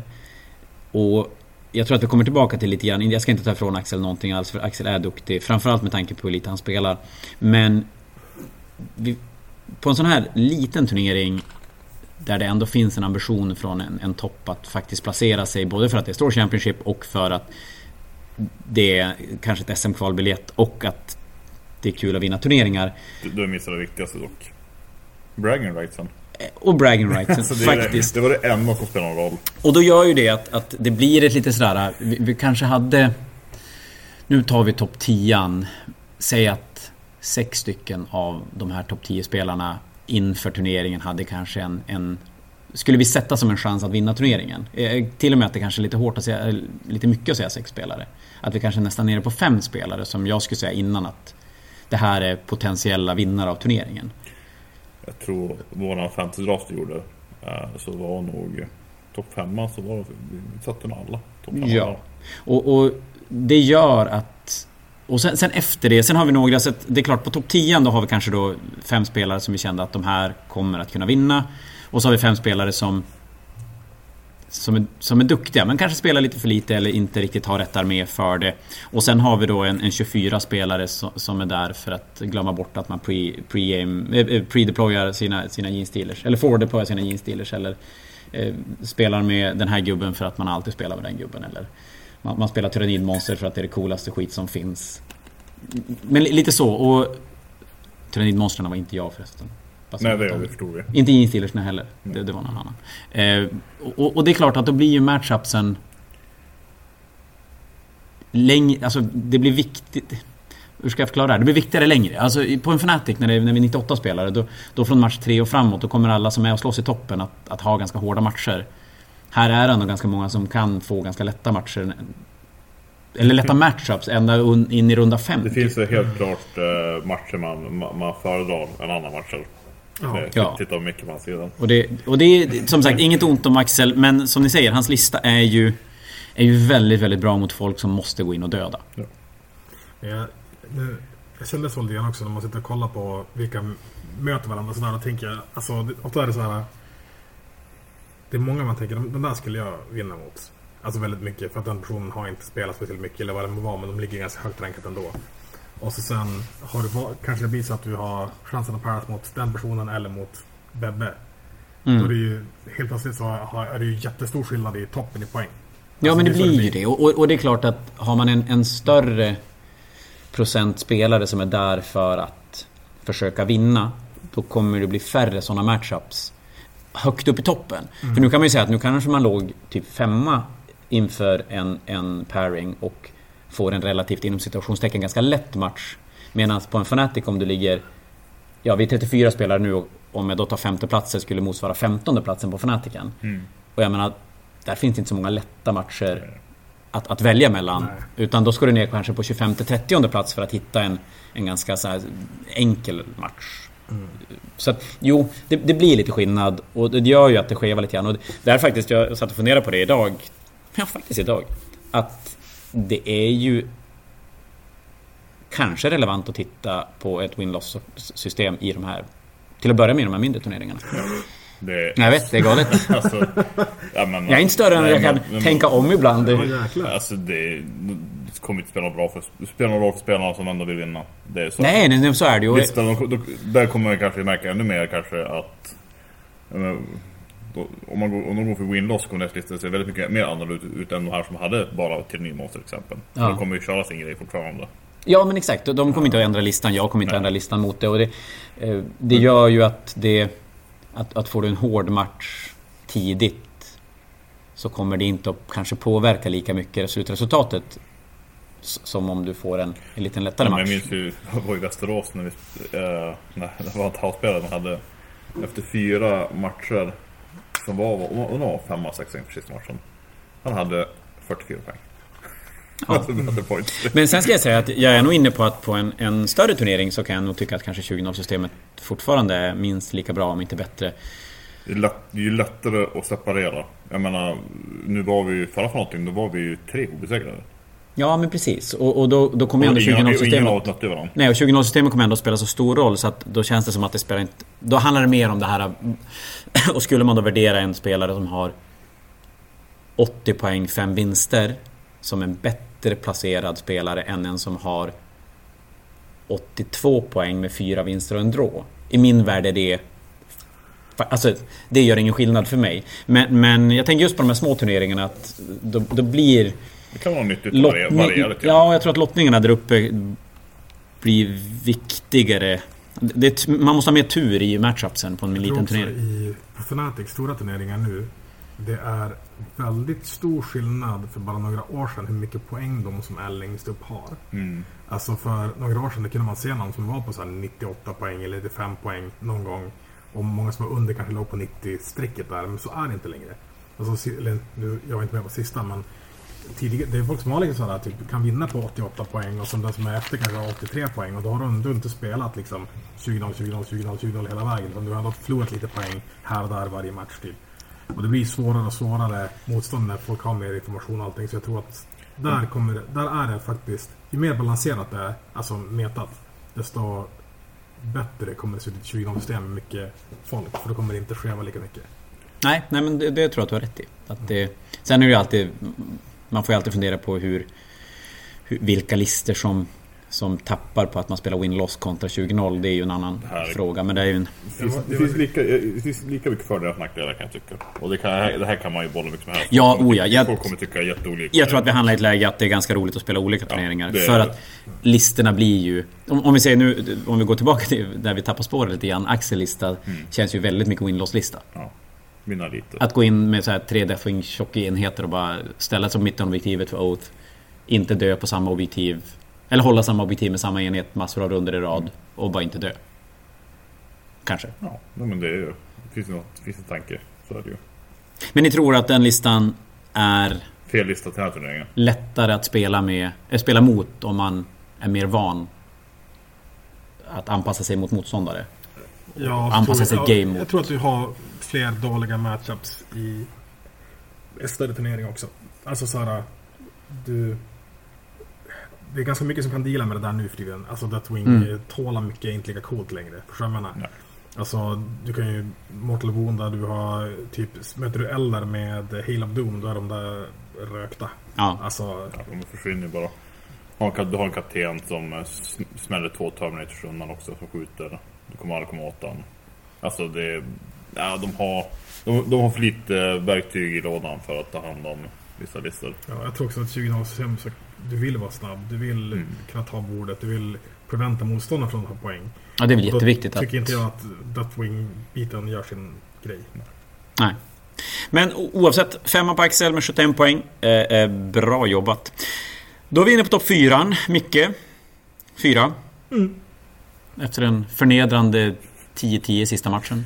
Och jag tror att vi kommer tillbaka till lite grann. Jag ska inte ta ifrån Axel någonting alls för Axel är duktig. Framförallt med tanke på hur lite han spelar. Men vi, på en sån här liten turnering där det ändå finns en ambition från en, en topp att faktiskt placera sig både för att det Store Championship och för att det är kanske ett SM-kvalbiljett och att det är kul att vinna turneringar. Du, du missade det viktigaste dock. Bragging rightsen. Och bragging rights Alltså det, faktiskt. det var det enda som spelade någon roll. Och då gör ju det att, att det blir ett lite sådär... Vi, vi kanske hade... Nu tar vi topp 10 Säg att sex stycken av de här topp 10 spelarna inför turneringen hade kanske en, en... Skulle vi sätta som en chans att vinna turneringen? Eh, till och med att det kanske är lite hårt att säga... Lite mycket att säga sex spelare. Att vi kanske är nästan nere på fem spelare som jag skulle säga innan att det här är potentiella vinnare av turneringen. Jag tror våran fantasy draft vi gjorde eh, så var nog topp femma så var vi satte nog alla. Topp. Ja. Och, och det gör att... Och sen, sen efter det, sen har vi några, så det är klart på topp 10 då har vi kanske då fem spelare som vi kände att de här kommer att kunna vinna. Och så har vi fem spelare som... Som är, som är duktiga men kanske spelar lite för lite eller inte riktigt har rätt armé för det. Och sen har vi då en, en 24 spelare som, som är där för att glömma bort att man pre, pre-game, eh, eh, pre-deployar sina, sina jeans Eller for-deployar sina jeans eller eh, spelar med den här gubben för att man alltid spelar med den gubben. Eller man, man spelar tyrannidmonster för att det är det coolaste skit som finns. Men li- lite så. Och Tyrannidmonstren var inte jag förresten. Nej det, det förstod vi. inte jeansdealersna heller. Det, det var någon annan. Eh, och, och det är klart att då blir ju matchupsen... Längre, alltså det blir viktigt... Hur ska jag förklara det här? Det blir viktigare längre. Alltså på en Fnatic när, det, när vi är 98 spelare, då, då från match 3 och framåt, då kommer alla som är och slåss i toppen att, att ha ganska hårda matcher. Här är det ändå ganska många som kan få ganska lätta matcher. Eller lätta matchups ända in i runda 50. Det finns ju helt klart eh, matcher man, man, man föredrar än andra matcher. Ja. Ja. Titta mycket på hans sida. Och det, och det är som sagt inget ont om Axel, men som ni säger, hans lista är ju, är ju väldigt, väldigt bra mot folk som måste gå in och döda. Jag, nu, jag kände så lite grann också när man sitter och kollar på vilka möter varandra sådär. Då tänker jag, alltså det- ofta är det så här. Det är många man tänker, den där skulle jag vinna mot. Alltså väldigt mycket för att den personen har inte spelat speciellt mycket eller vad det må vara men de ligger ganska högt rankat ändå. Och så sen har du, kanske det blir så att du har chansen att paras mot den personen eller mot Bebbe. Då är det ju helt plötsligt så är det ju jättestor skillnad i toppen i poäng. Ja Alltså, men det så blir ju det. Och, och, och det är klart att har man en, en större procent spelare som är där för att försöka vinna. Då kommer det bli färre sådana matchups högt upp i toppen. För nu kan man ju säga att nu kanske man låg typ femma inför en, en pairing och får en relativt inom situationstecken ganska lätt match. Medan på en Fnatic om du ligger Ja, vi är 34 spelare nu och om jag då tar femte platsen skulle motsvara 15 platsen på Fnaticen. Och jag menar, där finns inte så många lätta matcher att, att välja mellan. Nej. Utan då ska du ner kanske på 25-30 plats för att hitta en, en ganska så enkel match. Så att, jo, det, det blir lite skillnad och det gör ju att det skevar lite grann. Och det är faktiskt, jag satt och funderade på det idag. Ja, faktiskt idag. Att det är ju kanske relevant att titta på ett win-loss system i de här till att börja med i de här mindre turneringarna. Det, Jag vet, det är galet. alltså, ja, men, Jag är inte större än att jag kan men- tänka om ibland. Ja. Alltså det kommer inte spela bra för det spelar någon roll för spelarna som ändå vill vinna. Det är så. Nej, nej, så är det ju. Visst, de, de, där kommer man kanske märka ännu mer kanske att då, om, man går, om de går för win-loss kommer nästa lista se väldigt mycket mer annorlunda ut, än de här som hade bara till nymonster till exempel. Ja. De kommer ju köra sin grej fortfarande. Ja men exakt, de kommer inte att ändra listan. Jag kommer inte att ändra listan mot det. Och det, eh, det gör ju att det... Att, att får du en hård match tidigt Så kommer det inte att kanske påverka lika mycket slutresultatet. Som om du får en, en liten lättare Men jag match. minns ju, jag var i Västerås när vi, eh, när det var ett housespelare man hade efter fyra matcher som var, var, var, femma, sexa inför sista matchen. Han hade 44 poäng. Ja. Men sen ska jag säga att jag är nog inne på att på en, en större turnering så kan jag nog tycka att kanske 20-0-systemet fortfarande är minst lika bra om inte bättre. Det är, lätt, det är ju lättare att separera. Jag menar, nu var vi ju, förra för någonting, då var vi ju tre obesegrade. Ja men precis. Och, och då, då kommer Och ändå ingen, och ingen 20-0-systemet... av oss mötte varandra. Nej, och 20-0-systemet kommer ändå spela så stor roll så att då känns det som att det spelar inte... Då handlar det mer om det här... Och skulle man då värdera en spelare som har 80 poäng, 5 vinster som en bättre placerad spelare än en som har 82 poäng med 4 vinster och en draw. I min värld är det... Alltså, det gör ingen skillnad för mig. Men, men jag tänker just på de här små turneringarna att då, då blir... Det kan vara nyttigt att variera, lite ja, jag tror att lottningarna där uppe blir viktigare. Det, man måste ha mer tur i matchupsen på en liten turnering. i Fnatic stora turneringar nu. Det är väldigt stor skillnad för bara några år sedan hur mycket poäng de som är längst upp har. Mm. Alltså för några år sedan kunde man se någon som var på så här 98 poäng eller 95 poäng någon gång. Och många som var under kanske låg på 90-strecket där, men så är det inte längre. Alltså, si- eller, nu, jag var inte med på sista, men tidigare, det är folk som har liksom sådär, typ, kan vinna på 88 poäng och som den som är efter kanske har 83 poäng. Och då har du ändå inte spelat liksom 20-0, 20-0, 20-0, 20-0 hela vägen. Utan du har ändå förlorat lite poäng här och där varje match typ. Och det blir svårare och svårare motstånd när folk har mer information och allting. Så jag tror att där, kommer, det- där är det faktiskt, ju mer balanserat det är, alltså metat, desto bättre kommer det se ut i ett 20 system med mycket folk. För då kommer det inte skeva lika mycket. Nej, nej men det, det tror jag att du har rätt i. Att det, sen är det ju alltid... Man får ju alltid fundera på hur... hur vilka lister som, som tappar på att man spelar win-loss kontra 20-0. Det är ju en annan här fråga. Men det är ju en... Det finns, det, finns lika, det finns lika mycket fördelar och nackdelar kan jag tycka. Och det, kan, det här kan man ju bolla mycket med. Ja, Folk oh ja, jag- Folk kommer tycka jätteolika. Jag tror att vi hamnar i ett läge att det är ganska roligt att spela olika turneringar. är för att listerna blir ju... Om, om vi säger nu, om vi går tillbaka till där vi tappar spåret lite grann. Axel lista Mm. känns ju väldigt mycket win-loss-lista. Ja, vinna lite. Att gå in med så här tre Deathwing enheter och bara ställa sig på mittenobjektivet för Oath. Inte dö på samma objektiv. Eller hålla samma objektiv med samma enhet massor av runder i rad. Och bara inte dö. Kanske. Ja, men det är ju... Det finns, något, det finns en tanke. Så är det ju. Men ni tror att den listan är Fel lista till den här turneringen. lättare att spela med, äh, spela mot om man är mer van att anpassa sig mot motståndare? Ja, Anpassa sig game mot. Jag tror att vi har fler dåliga matchups i en större turnering också. Alltså såhär, du... Det är ganska mycket som kan deala med det där nu för tiden. Alltså Deathwing Mm. tålar mycket är inte lika coolt längre. Förstår du vad jag menar? Nej. Alltså, du kan ju Mortal Wounda, du har typ, möter du Eldar med Hail of Doom, då är de där rökta. Ja. Alltså, Ja, de försvinner ju bara. Du har en kapten som eh, smäller två Terminators undan också som skjuter. Du kommer aldrig komma åt den. Alltså det... Ja, de har... De, de har för lite verktyg i lådan för att ta hand om vissa listor. ja, jag tror också att 2005 så du vill vara snabb, du vill Mm. kunna ta bordet, du vill preventa motståndaren från att ha poäng. ja, det är väl Då jätteviktigt att... tycker inte jag att Deathwing-biten gör sin grej. Nej. Men oavsett, femma på Axel med 71 poäng. Eh, eh, bra jobbat. Då är vi inne på topp fyran. Micke. Fyra. Mm. Efter en förnedrande 10-10 sista matchen.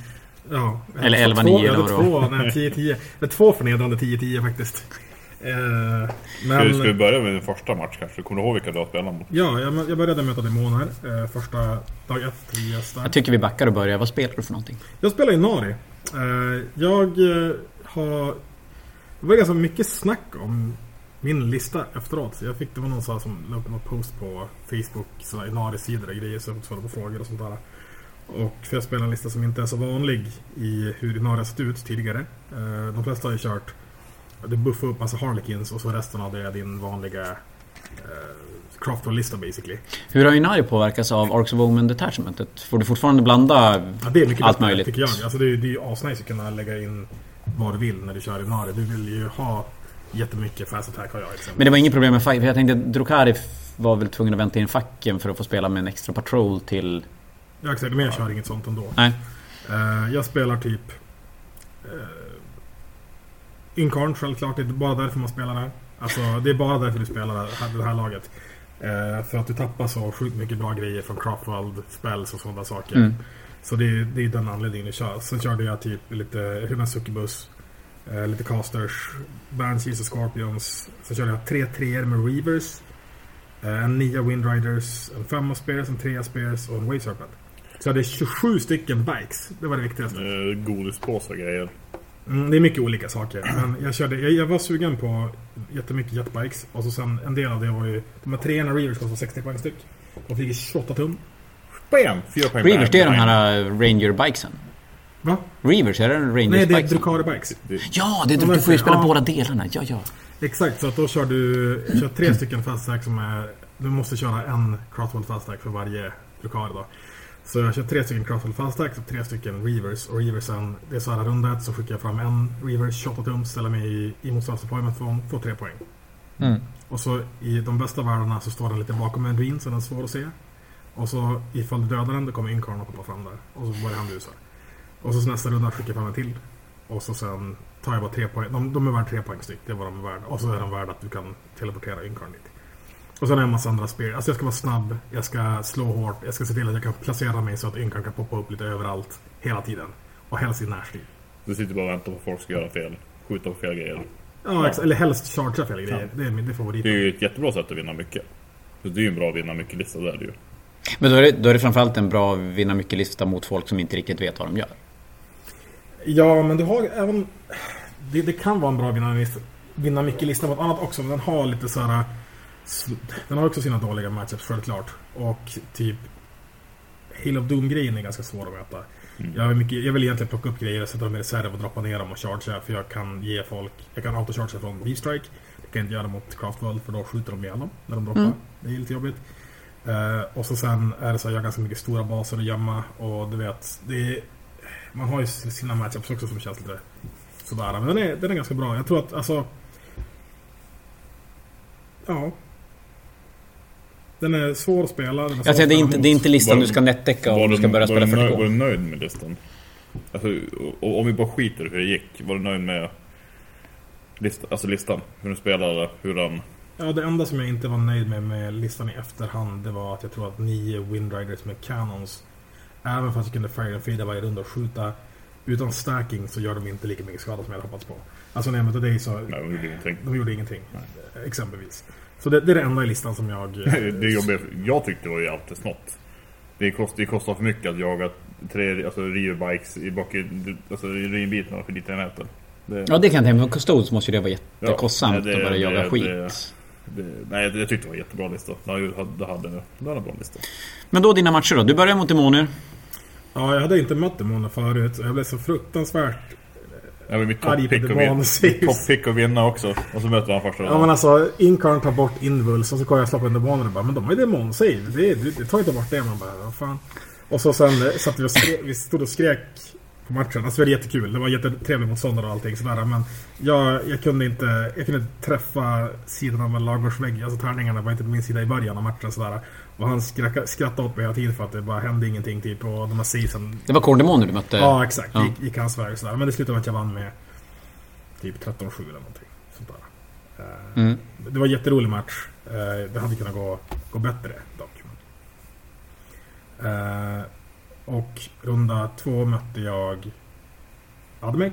Ja, Eller jag hade 11-9 två- Jag eller hade vad det två, nej, 10-10. Det är två förnedrande 10-10 faktiskt. Eh, Ska, vi, ska vi men... börja med din första match kanske? Kommer du ihåg vilka du har spelat mot? Ja, jag, jag började möta demoner. Eh, första dag ett i gästar. Jag tycker vi backar och börjar. Vad spelar du för någonting? Jag spelar i Nari. Eh, jag eh, har... Det var ganska mycket snack om min lista efteråt. Så jag fick, det var någon som la upp en post på Facebook, så här, i Nari-sidor och grejer, så jag svarade på frågor och sånt där. Och för jag spelar en lista som inte är så vanlig i hur Nari har sett ut tidigare. Eh, de flesta har ju kört... Du buffar upp massa Harlequins och så resten av det är din vanliga uh, Craftwell-lista basically. Hur har Inari påverkats av Arcs of Omen Detachmentet? Får du fortfarande blanda Ja, det är mycket allt möjligt? tycker jag. Alltså det, är, ju asnice att kunna lägga in vad du vill när du kör i Nari. Du vill ju ha jättemycket fast attack har jag exempelvis. Men det var inget problem med fack, för jag tänkte Drukari var väl tvungen att vänta in facken för att få spela med en extra patrol till... Ja exakt, men jag kör inget sånt ändå. Nej. Eh, jag spelar typ... eh, Incarn självklart, det är bara därför man spelar det här. Alltså det är bara därför du spelar det här, det här laget. Eh, för att du tappar så sjukt mycket bra grejer från Craftworld, spells och sådana saker. Mm. Så det är, det är den anledningen du kör. Sen körde jag typ lite Human Succubus, eh, lite Casters, Banshees och Scorpions. Sen körde jag tre treor med Reavers. En nia Windriders, en femma Spears, en trea Spears och en Wave Serpent. Så jag hade 27 stycken bikes. Det var det viktigaste. Eh, Godispåsar grejer. Mm, det är mycket olika saker. Men jag, körde, jag, jag var sugen på jättemycket jetbikes. Och så sen en del av det var ju... De här treorna Reavers kostar 60 poäng styck. De flyger 28 tum. Bam! Fyra poäng Reavers, det är de här uh, Ranger-bikesen. Va? Reavers, är det Nej, det är? Drukari-bikes. Det- Ja, det, De du, du får ju spela Ja. båda delarna. Ja, ja. Exakt, så att då kör du kör tre stycken fast stack som är... Du måste köra en Crosswell fast stack för varje Drukari då. Så jag kör tre stycken Crosswell fast stack och tre stycken Reavers. Och Reaversen, det är så här runda ett så skickar jag fram en Reavers 28 tum, ställer mig i, i motståndarens zone, får tre poäng. Mm. Och så i de bästa världarna så står den lite bakom en ruin så den är svår att se. Och så ifall du dödar den, då kommer Incarn att hoppa fram där. Och så börjar han busa. Och så nästa runda skickar jag fram en till. Och så sen tar jag bara tre poäng. De, de är värda tre poäng styck. Det är vad de är värda. Och så är de värda att du kan teleportera Incarn dit. Och sen har jag en massa andra spel. Alltså jag ska vara snabb. Jag ska slå hårt. Jag ska se till att jag kan placera mig så att Incarn kan poppa upp lite överallt. Hela tiden. Och helst i närstrid. Du sitter bara och väntar på att folk ska göra fel. Skjuta på fel grejer. Ja, ex- eller helst chargea fel grejer. Det är min favoriten. Det är ju ett jättebra sätt att vinna mycket. Så det är ju en bra vinna mycket-lista där ju. Men då är, det, då är det framförallt en bra vinna mycket-lista mot folk som inte riktigt vet vad de gör. Ja, men du har även... Det, det kan vara en bra vinna, vinna mycket-lista mot annat också, men den har lite så här... Den har också sina dåliga matchups, självklart. Och typ... Hail of Doom-grejen är ganska svår att möta. Mm. Jag, vill mycket, jag vill egentligen plocka upp grejer, sätta dem i reserv och droppa ner dem och chargea, för jag kan ge folk... Jag kan autochargea från V-Strike. Det kan jag inte göra mot Craftworld, för då skjuter de ihjäl dem när de droppar. Mm. Det är lite jobbigt. Eh, och så sen är det så att jag har ganska mycket stora baser att gömma och du vet, det är, man har ju sina matchups också som känns lite sådär. Men den är, den är ganska bra. Jag tror att alltså... Ja. Den är svår att spela. Den är svår Jag säger, att det, är inte, det är inte listan Var- du ska nätdäcka om du ska börja spela du nöjd, var 40K. du nöjd med listan? Alltså, och, om vi bara skiter i hur det gick. Var du nöjd med lista, alltså listan? Hur den spelade? Hur den... Ja, det enda som jag inte var nöjd med med listan i efterhand det var att jag tror att nio Windriders med Cannons Även fast jag kunde fire and feeda varje runda och skjuta Utan stacking så gör de inte lika mycket skada som jag hade hoppats på. Alltså när jag mötte dig så Nej, de gjorde ingenting. de gjorde ingenting. Exempelvis. Så det, det är det enda i listan som jag... Det jobbiga, jag tyckte det var ju alltid snott. Det, kost, det kostar för mycket att jaga tre alltså, bikes i bak i, alltså, i ruinbitarna för lite näten. Det, Ja, det kan jag tänka mig. På Custodes måste ju det vara jättekostsamt Ja, det- att börja jaga det- skit. det, nej, jag, tyckte det var en jättebra lista. Det hade, det hade en bra lista. Men då dina matcher då? Du börjar mot demoner. Ja, jag hade inte mött demoner förut. Jag blev så fruktansvärt... Jag var mitt Arg på toppick att, Demon vinna, också. Och så möter han första Ja men alltså, Incarn tar bort Invuls och så kollar jag slå på en demoner och bara Men de har ju demon save. Det, det, det tar inte bort det. Man bara, vad fan. Och så sen eh, satt vi och skrek, vi stod och skrek på matchen. Alltså det var jättekul. Det var jättetrevlig motståndare och allting sådär. Men jag, jag kunde inte jag kunde inte träffa sidan av en lagårdsvägg. Alltså tärningarna var inte på min sida i början av matchen sådär. Och han skrattade åt mig hela tiden för att det bara hände ingenting typ. Och de här season Det var core-demoner du mötte? Ja, exakt. Ja. Gick, gick hans väg sådär. Men det slutade med att jag vann med typ 13-7 eller någonting. Sånt där. Eh, Mm. Det var en jätterolig match. Eh, Det hade kunnat gå, gå bättre dock. Och runda två mötte jag Admek.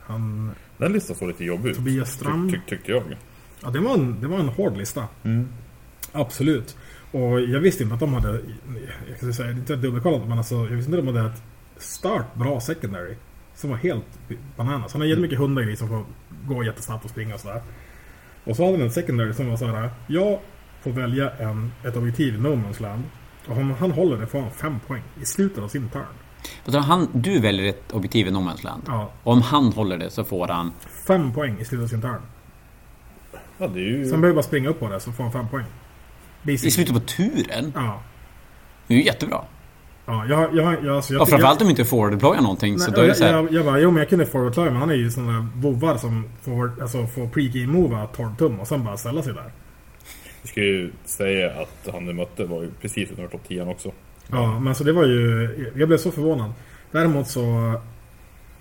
Han, Den listan såg lite jobbig ut. Tobias Strand. Tyck, tyck, tyckte jag. Ja, det var en, det var en hård lista. Mm. Absolut. Och jag visste inte att de hade, jag kan säga, inte dubbelkollat, men alltså, jag visste inte att de hade ett start bra secondary. Som var helt bananas. Han har jättemycket hundar i som får gå jättesnabbt och springa och sådär. Och så hade han en secondary som var såhär, jag får välja en, ett objektiv i No Man's Land. Och om han håller det får han fem poäng i slutet av sin turn. Alltså, han, du väljer ett objektiv i No Man's Land. Ja, Och om han håller det så får han... fem poäng i slutet av sin turn. Ja, det är ju... Så han behöver bara springa upp på det så får han fem poäng. Basic. I slutet på turen? Ja. Det är ju jättebra. Ja, jag, jag, jag, alltså, jag Och framförallt om du inte får deploya någonting så Nej, då är det jag, så här, jag, jag bara, jo men jag kunde forward climb, men han är ju sådana vovvar som får, alltså, får pre-game mova 12 tum och sen bara ställa sig där. Jag ska ju säga att han du mötte var ju precis utanför topp 10 också. Ja, men så det var ju, jag blev så förvånad. Däremot så,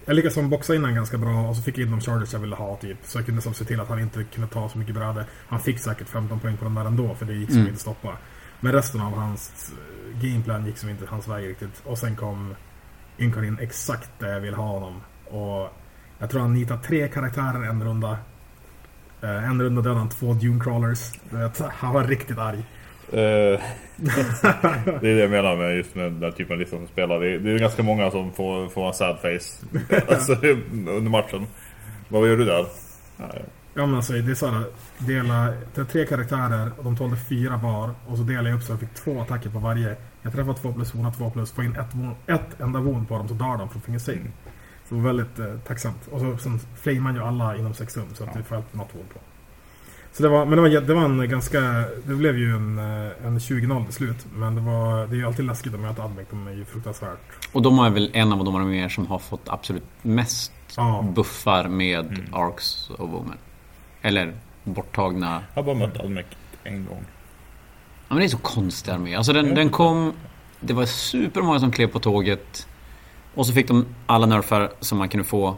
Jag lyckades som boxa in han ganska bra och så fick jag in de chargers jag ville ha typ. Så jag kunde som se till att han inte kunde ta så mycket bräde. Han fick säkert 15 poäng på den där ändå för det gick som Mm. inte stoppa. Men resten av hans eh, gameplan gick som inte hans väg riktigt. Och sen kom Ynkar in exakt där jag ville ha honom. Och jag tror han nitade tre karaktärer en runda. Eh, En runda dödade han två Dune Crawlers. Vet, Han var riktigt arg. Eh, det är det jag menar med just med den typen av listor som spelar. Det är, det är ganska många som får, får en sad face alltså, under matchen. Vad gör du där? Nej. Ja men alltså det är såhär, dela, tre karaktärer och de tålde fyra var och så delade jag upp så jag fick två attacker på varje. Jag träffade två plus, hon har två plus, får in ett, ett enda wound på dem så dör de från finger save. Så det var väldigt eh, tacksamt. Och så, sen flamear man ju alla inom sex rum så att du får alltid något wound på. Så det var, men det var, det var en ganska, det blev ju en, eh, en 20-0 till slut. Men det var, det är ju alltid läskigt att möta Admec, de är ju fruktansvärt. Och de är väl en av de arméer som har fått absolut mest Ja. buffar med Mm. Arcs och Women. Eller borttagna... Jag har bara mött Admec en gång. Ja men det är så konstig armé. Alltså den, Ja. den kom... Det var supermånga som klev på tåget. Och så fick de alla nerfar som man kunde få.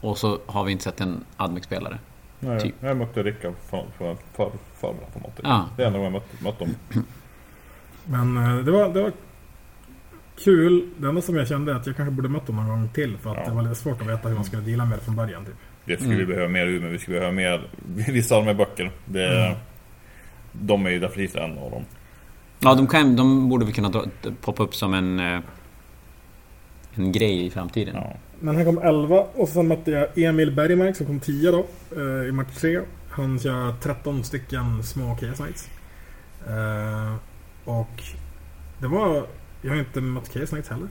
Och så har vi inte sett en Admec-spelare. Nej, Typ. Jag mötte Rickard för, för, för, för, för någonting. Ja. Det är enda gången jag mött, mött dem. Men eh, det var, det var kul. Det enda som jag kände är att jag kanske borde mött dem någon gång till. För att Ja. det var lite svårt att veta hur man skulle deala med det från början. Typ. Det skulle vi Mm. behöva mer ur, men vi skulle behöva mer vissa av de här böcker. Det, Mm. De är ju definitivt en av dem. Ja, de, kan, de borde vi kunna dra, poppa upp som en... En grej i framtiden. Ja. Men han kom 11 och sen mötte jag Emil Bergmark som kom 10 då. eh, I match 3. Han kör 13 stycken små Chaos Knights. Eh, och det var... Jag har inte mött Chaos Knights heller.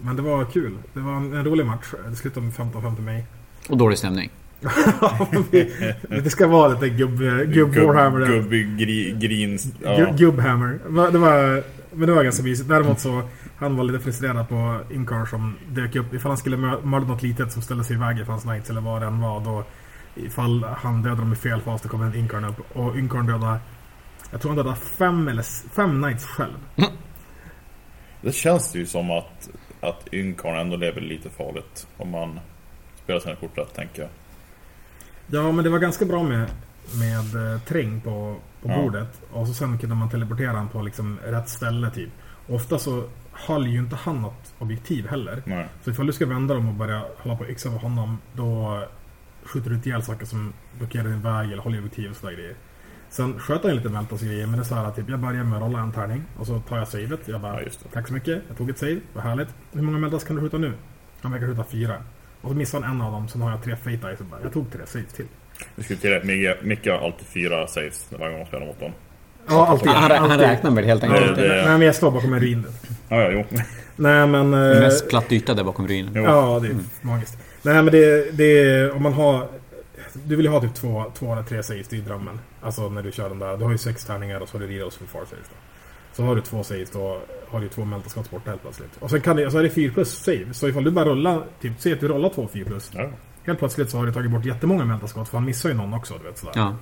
Men det var kul. Det var en, en rolig match. Det slutade med 15-5 till mig. Och dålig stämning. Det ska vara lite gubb, gubb Warhammer. där. Gubb, gri. Ja. Gu- Gubbhammer. Det var, men det var ganska mysigt. Däremot så han var lite frustrerad på Inkar som dök upp. Ifall han skulle mö- mörda något litet som ställde sig i vägen för hans knights eller vad det än var. Då, ifall han dödade dem i fel fas då kommer en Inkarn upp. Och Inkarn dödade... Jag tror han dödade fem, eller, fem knights själv. Det känns ju som att, att Ynkarn ändå lever lite farligt. Om man spelar sina kort rätt, tänker jag. Ja, men det var ganska bra med, med eh, träng på, på Ja. bordet. Och så sen kunde man teleportera han på liksom rätt ställe typ. Ofta så höll ju inte han något objektiv heller. Nej. Så ifall du ska vända dem och börja hålla på och yxa över honom Då skjuter du ut ihjäl saker som blockerar din väg eller håller objektiv och sådär grejer Sen sköt han lite Meltos grejer men det är så här typ Jag börjar med att rolla en tärning och så tar jag savet Jag bara Ja. Tack så mycket, jag tog ett save, vad härligt Hur många Meltos kan du skjuta nu? Han verkar skjuta fyra Och så missar han en av dem, sen har jag tre Fate Eyes och bara, Jag tog tre saves till Vi skulle tillägga att Micke har alltid fyra saves varje gång man spelar mot dem. Ja, alltid, Han, han alltid. räknar med det helt enkelt. Det- det- Nej men jag står bakom en ruin Ja, ja, jo. Nej men... eh, Mest platt yta där bakom ruinen. jo. Ja, det är magiskt. Nej men det, det är, om man har... Du vill ju ha typ två, två eller tre saves, ju drömmen. Alltså när du kör den där, du har ju sex tärningar och så har du Ridos för far saves då. Så har du två saves då har du två meltaskott borta helt plötsligt. Och sen kan det, så är det 4 plus save. Så ifall du bara rullar, typ, säg att du rollar två 4 plus. Ja. Helt plötsligt så har du tagit bort jättemånga meltaskott för han missar ju någon också, du vet sådär. Ja.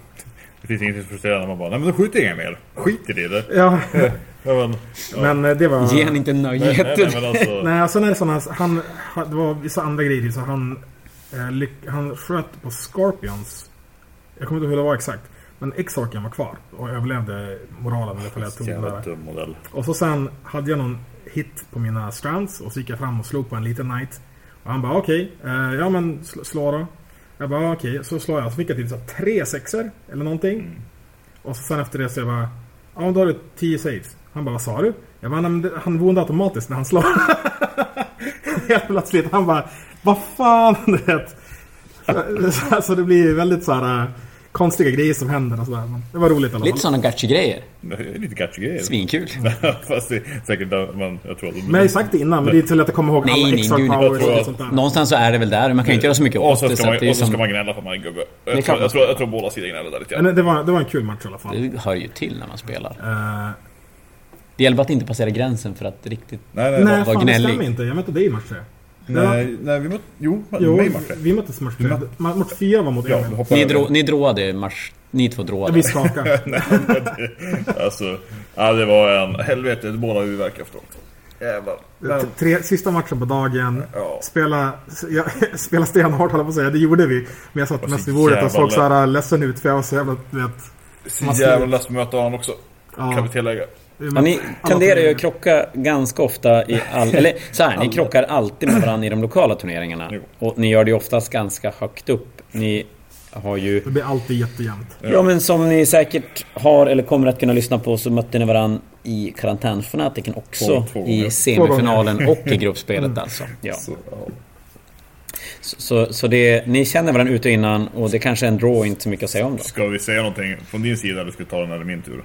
Det finns inget frustrerande när man bara, nej men då skjuter jag inget mer. Skit i det. det. Ja, Ja, men, ja. men eh, det var... Ge han inte nej, nej, nöjet. nej, men alltså. Nej, och sen är det sådana... Han, han- det var vissa andra grejer så han... Eh, lyck, han sköt på Scorpions. Jag kommer inte ihåg hur det var exakt. Men X-Orken var kvar och överlevde moralen ifall jag tog den Jävla där. dum modell. Och så sen hade jag någon hit på mina strands och så gick jag fram och slog på en liten knight. Och han bara okej, eh, ja men sl- slå då. Jag bara okej, så slår jag. Så fick jag typ så tre sexer eller någonting. Mm. Och så sen efter det så jag bara Ja då har du 10 saves. Han bara vad sa du? Jag bara, "Nej, men det- han woundar automatiskt när han slår. Helt plötsligt. Han bara vad fan du vet. Så- Så det blir väldigt så här äh, konstiga grejer som händer och sådär. Men det var roligt i alla Lite fall. sådana gachi-grejer. Lite catchy grejer. Svinkul. Fast det är säkert man, jag tror att... Men jag har ju sagt det innan, men det är till att jag kommer ihåg Nej, alla nej, extra gud, jag powers och att- sånt där. Någonstans så är det väl där. Man kan ju inte göra så mycket Och åt så det. ska Så man, att det är och så ska som, man gnälla för att man gubbe. Jag tror, klart. jag, tror, jag tror båda sidor gnäller där lite grann. Men det var, det var en kul match i alla fall. det hör ju till när man spelar. Eh, Det gäller bara att inte passera gränsen för att riktigt... Nej, nej, nej, var fan det gnällig. stämmer inte. Jag mötte dig i match tre. Nej, nej, vi mötte... Jo, Jo, mig vi möttes match tre. mötte- Ma- Match fyra var mot Ja, Ni, drå, ni dråade match... Ni två Ja, dråade. vi skakade. Nej, men det, alltså, ja, det var en helvete, båda huvudvärk efteråt. Jävlar. T- Tre, sista matchen på dagen. Ja. Spela, ja, spela stenhårt höll jag på att säga. Det gjorde vi. Men jag satt var mest vid bordet och såg så här ledsen ut. För jag var så jävla, vet. Så jävla less att möta honom också. Kan vi Ja, tillägga. Ja, ni tenderar ju att krocka ganska ofta i all... Eller så här, ni krockar alltid med varandra i de lokala turneringarna. Jo. Och ni gör det ju oftast ganska högt upp. Ni har ju... Det blir alltid jättejämnt. Ja men som ni säkert har eller kommer att kunna lyssna på så mötte ni varandra i karantänfanatiken också. Två- två. I semifinalen och i gruppspelet alltså. Ja. Så, ja. Så, så, så det, ni känner varandra ut och innan och det kanske är en draw inte så mycket att säga om då. Ska vi säga någonting från din sida eller ska vi ta den eller min tur?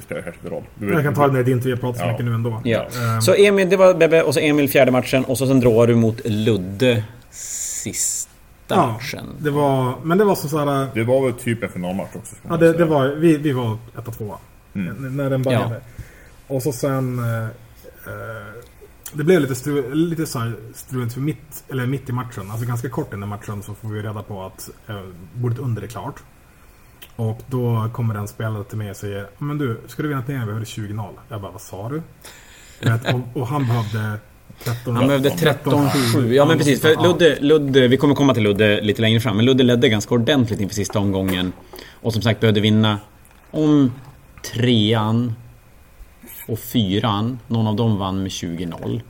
Det spelar kanske inte roll. Du Jag kan ta det när det inte vi har pratat så Ja. mycket nu ändå. Ja. Ehm, Så Emil, det var Bebbe och så Emil fjärde matchen och så sen drar du mot Ludde sista ja, matchen. det var, men det var som så här. Det var väl typ en finalmatch också. Ja, det, det var, vi, vi var etta, tvåa. Mm. När den började. Och så sen... Eh, det blev lite, stru, lite så här struligt för mitt, eller mitt i matchen. Alltså ganska kort innan matchen så får vi reda på att eh, bordet under är klart. Och då kommer en spelare till mig och säger Men du, ska du vinna turneringen behöver du 20-0. Jag bara, vad sa du? Och, och han behövde 13 Han behövde 13-7. Ja men precis. För Ludde, Ludde, vi kommer komma till Ludde lite längre fram. Men Ludde ledde ganska ordentligt inför sista omgången. Och som sagt behövde vinna om trean och fyran. Någon av dem vann med 20-0.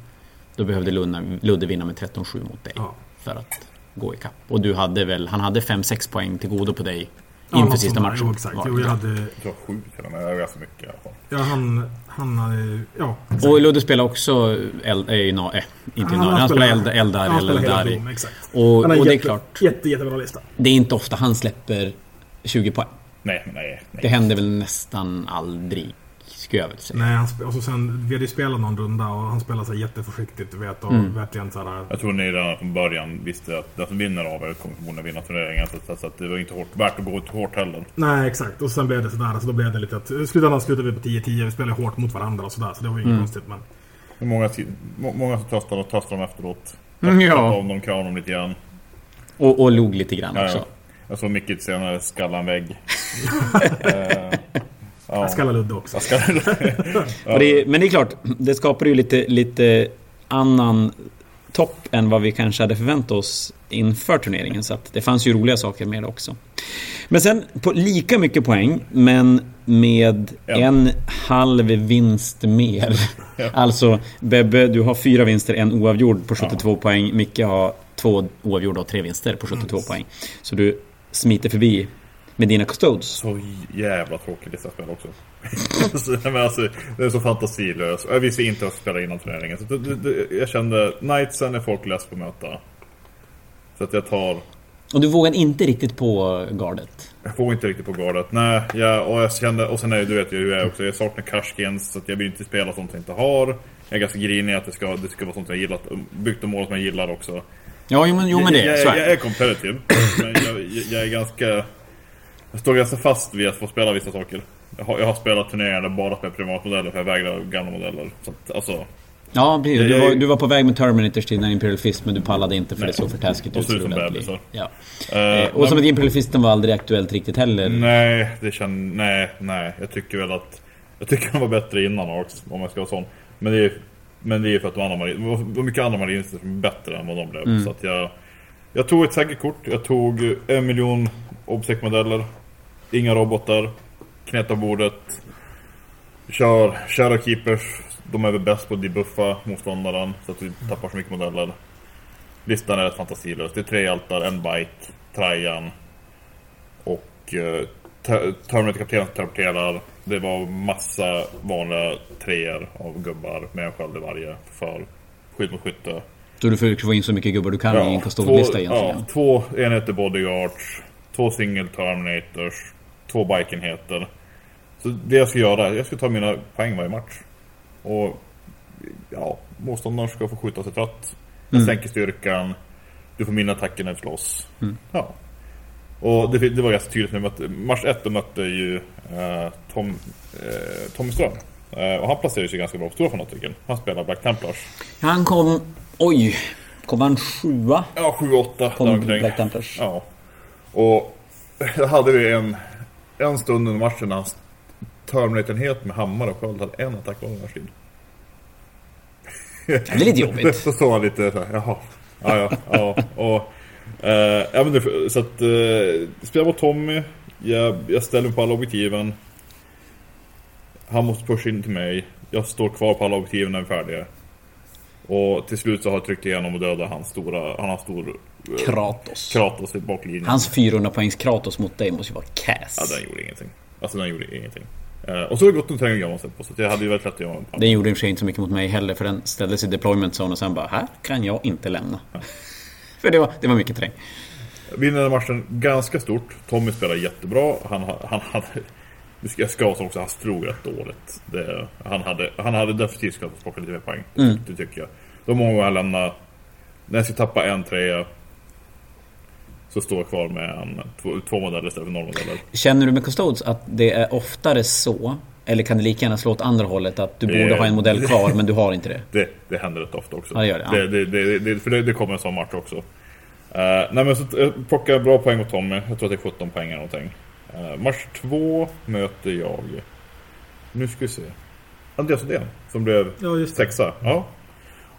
Då behövde Ludde, Ludde vinna med 13-7 mot dig. Ja. För att gå ikapp. Och du hade väl, han hade 5-6 poäng till godo på dig. Ja, Inför sista matchen. Jo, exakt. Jo, jag hade... Jag tror sju till och med. Ganska mycket i alla fall. Ja, han... Han hade... Ja. Och Ludde spelar också eld, äh, na- äh, inte Han- na- han han spelar eld, Eldar han eller spelar hela Dari. Dom, exakt. Och, Han och det är jätte, klart, Jätte, jättebra lista. det är inte ofta han släpper 20 poäng. Nej, nej, nej. Det händer väl nästan aldrig, skulle jag väl säga. Nej, han sp- och så sen, vi hade ju spelat någon runda och han spelade så här jätteförsiktigt, vet. Och Mm. verkligen så här... Jag tror ni redan från början visste att den som vinner av er kommer förmodligen vinna turneringen. Så, så, så att det var inte hårt, värt att gå ut hårt heller. Nej, exakt. Och sen blev det sådär. Så då blev det lite att... I slutändan slutade vi på 10-10. Vi spelade hårt mot varandra och sådär. Så det var ju Mm. inget konstigt. Men... Det är Många, må- många som tröstar och tröstar dem efteråt. Mm, ja. Om dem, kramar dem lite grann. Och, och log lite grann Ja, också. ja. Jag såg Micke lite senare skalla en vägg. Ja. Jag skallar Ludde också. Ska... Och det är, men det är klart, det skapar ju lite, lite annan topp än vad vi kanske hade förväntat oss inför turneringen. Så att det fanns ju roliga saker med det också. Men sen på lika mycket poäng, men med En. en halv vinst mer. Alltså Bebbe, du har fyra vinster, en oavgjord på 72 poäng. Micke har två oavgjorda och tre vinster på 72 poäng. Så du smiter förbi med dina custodes. Så jävla tråkigt detta spel också. Så, men alltså, det är så fantasilöst. Jag visste inte att jag skulle spela innan turneringen. Så det, det, jag kände, Knightsen är folk less på att möta. Så att jag tar... Och du vågar inte riktigt på gardet. Jag får inte riktigt på gardet. Nej, jag, och jag kände... Och sen är du vet ju hur jag är också. Jag saknar cashskins. Så att jag vill inte spela sånt jag inte har. Jag är ganska grinig att det ska, det ska vara sånt jag gillar. Byggt om mål som jag gillar också. Ja, jo men, jo, men det, jag, jag, är jag är competitive. men jag, jag är ganska... Jag står ganska fast vid att få spela vissa saker. Jag har, jag har spelat turneringar där bara med privatmodeller för jag vägrar gamla modeller. Så att, alltså... Ja, precis. Du var, du var på väg med Terminators till den Imperial Fist, men du pallade inte för Nej. det såg för taskigt Och ut. som det lät bebisar. Ja. eh, Eh, och som men- att Imperial Fisten var aldrig aktuellt riktigt heller. Nej, det känns... Nej, nej. Jag tycker väl att... Jag tycker de var bättre innan också, om jag ska vara sån. Men det är men det är för att de andra marin, det var mycket andra marinister som är bättre än vad de blev. Mm. Så att jag... Jag tog ett säkert kort. Jag tog en miljon Obsec-modeller. Inga robotar. Kneta bordet. Kör Shadow Keepers. De är väl bäst på att debuffa motståndaren. Så att vi tappar så mycket modeller. Listan är rätt fantasilös. Det är tre hjältar, en bike, Trajan och eh, Ter- Terminator-kaptenen teleporterar. Det var massa vanliga treor av gubbar med en sköld i varje för skydd mot skytte. Så du försöker få in så mycket gubbar du kan i en två, custodlista egentligen. ja, två enheter bodyguards, två single terminators, två bike-enheter. Så det jag ska göra, jag ska ta mina poäng varje match. Och ja, motståndaren ska få skjuta sig trött. Jag Mm. sänker styrkan. Du får mina attacker när du slåss. Mm. Ja. Och det, det var ganska tydligt när mötte, match 1 då mötte ju eh, Tom, eh, Tommy Ström. Eh, och han placerade sig ganska bra på stora fanatiken. Han spelar Black Templars. Han kom... Oj! Kom han sjua? Ja, 7-8 Kom däromkring. Black Templars? Ja. Och jag hade vi en, en stund under matchen när hans Terminator-enhet med hammare och sköld hade en attack var strid. Det är lite jobbigt. Så såg han lite såhär, jaha. Ja, ja, ja. Och, eh, ja men det, så att, eh, spela mot Tommy. Jag, jag ställer mig på alla objektiven. Han måste pusha in till mig. Jag står kvar på alla objektiven när vi är färdiga. Och till slut så har jag tryckt igenom och dödat hans stora, han har stor eh, Kratos. Kratos i baklinjen. Hans 400 poängs Kratos mot dig måste ju vara Ja, kass. den gjorde ingenting. Alltså den gjorde ingenting. Eh, och så har det gått en träning jag måste på så jag hade ju lätt att göra en Den gjorde i och för sig inte så mycket mot mig heller för den ställdes i deployment zone och sen bara här kan jag inte lämna. för det var, det var mycket terräng. Vinner matchen ganska stort. Tommy spelar jättebra. Han, ha- han hade... Jag ska också, han stod rätt dåligt. Det, han, hade, han hade definitivt kunnat plocka lite mer poäng. Mm. Det tycker jag. De många gånger han lämnar... När jag ska tappa en trea så står jag kvar med en, två, två modeller istället för noll modeller. Känner du med Custodes att det är oftare så? Eller kan det lika gärna slå åt andra hållet att du borde Eh, ha en modell kvar men du har inte det? Det, det händer rätt ofta också. Ja, det gör det, ja. det, det, det, det För det, det kommer en sån match också. Uh, nej men så jag plockar bra poäng mot Tommy. Jag tror att det är 17 poäng eller någonting. Uh, match två möter jag... Nu ska vi se. Andreas Odén som blev Ja, sexa. Ja.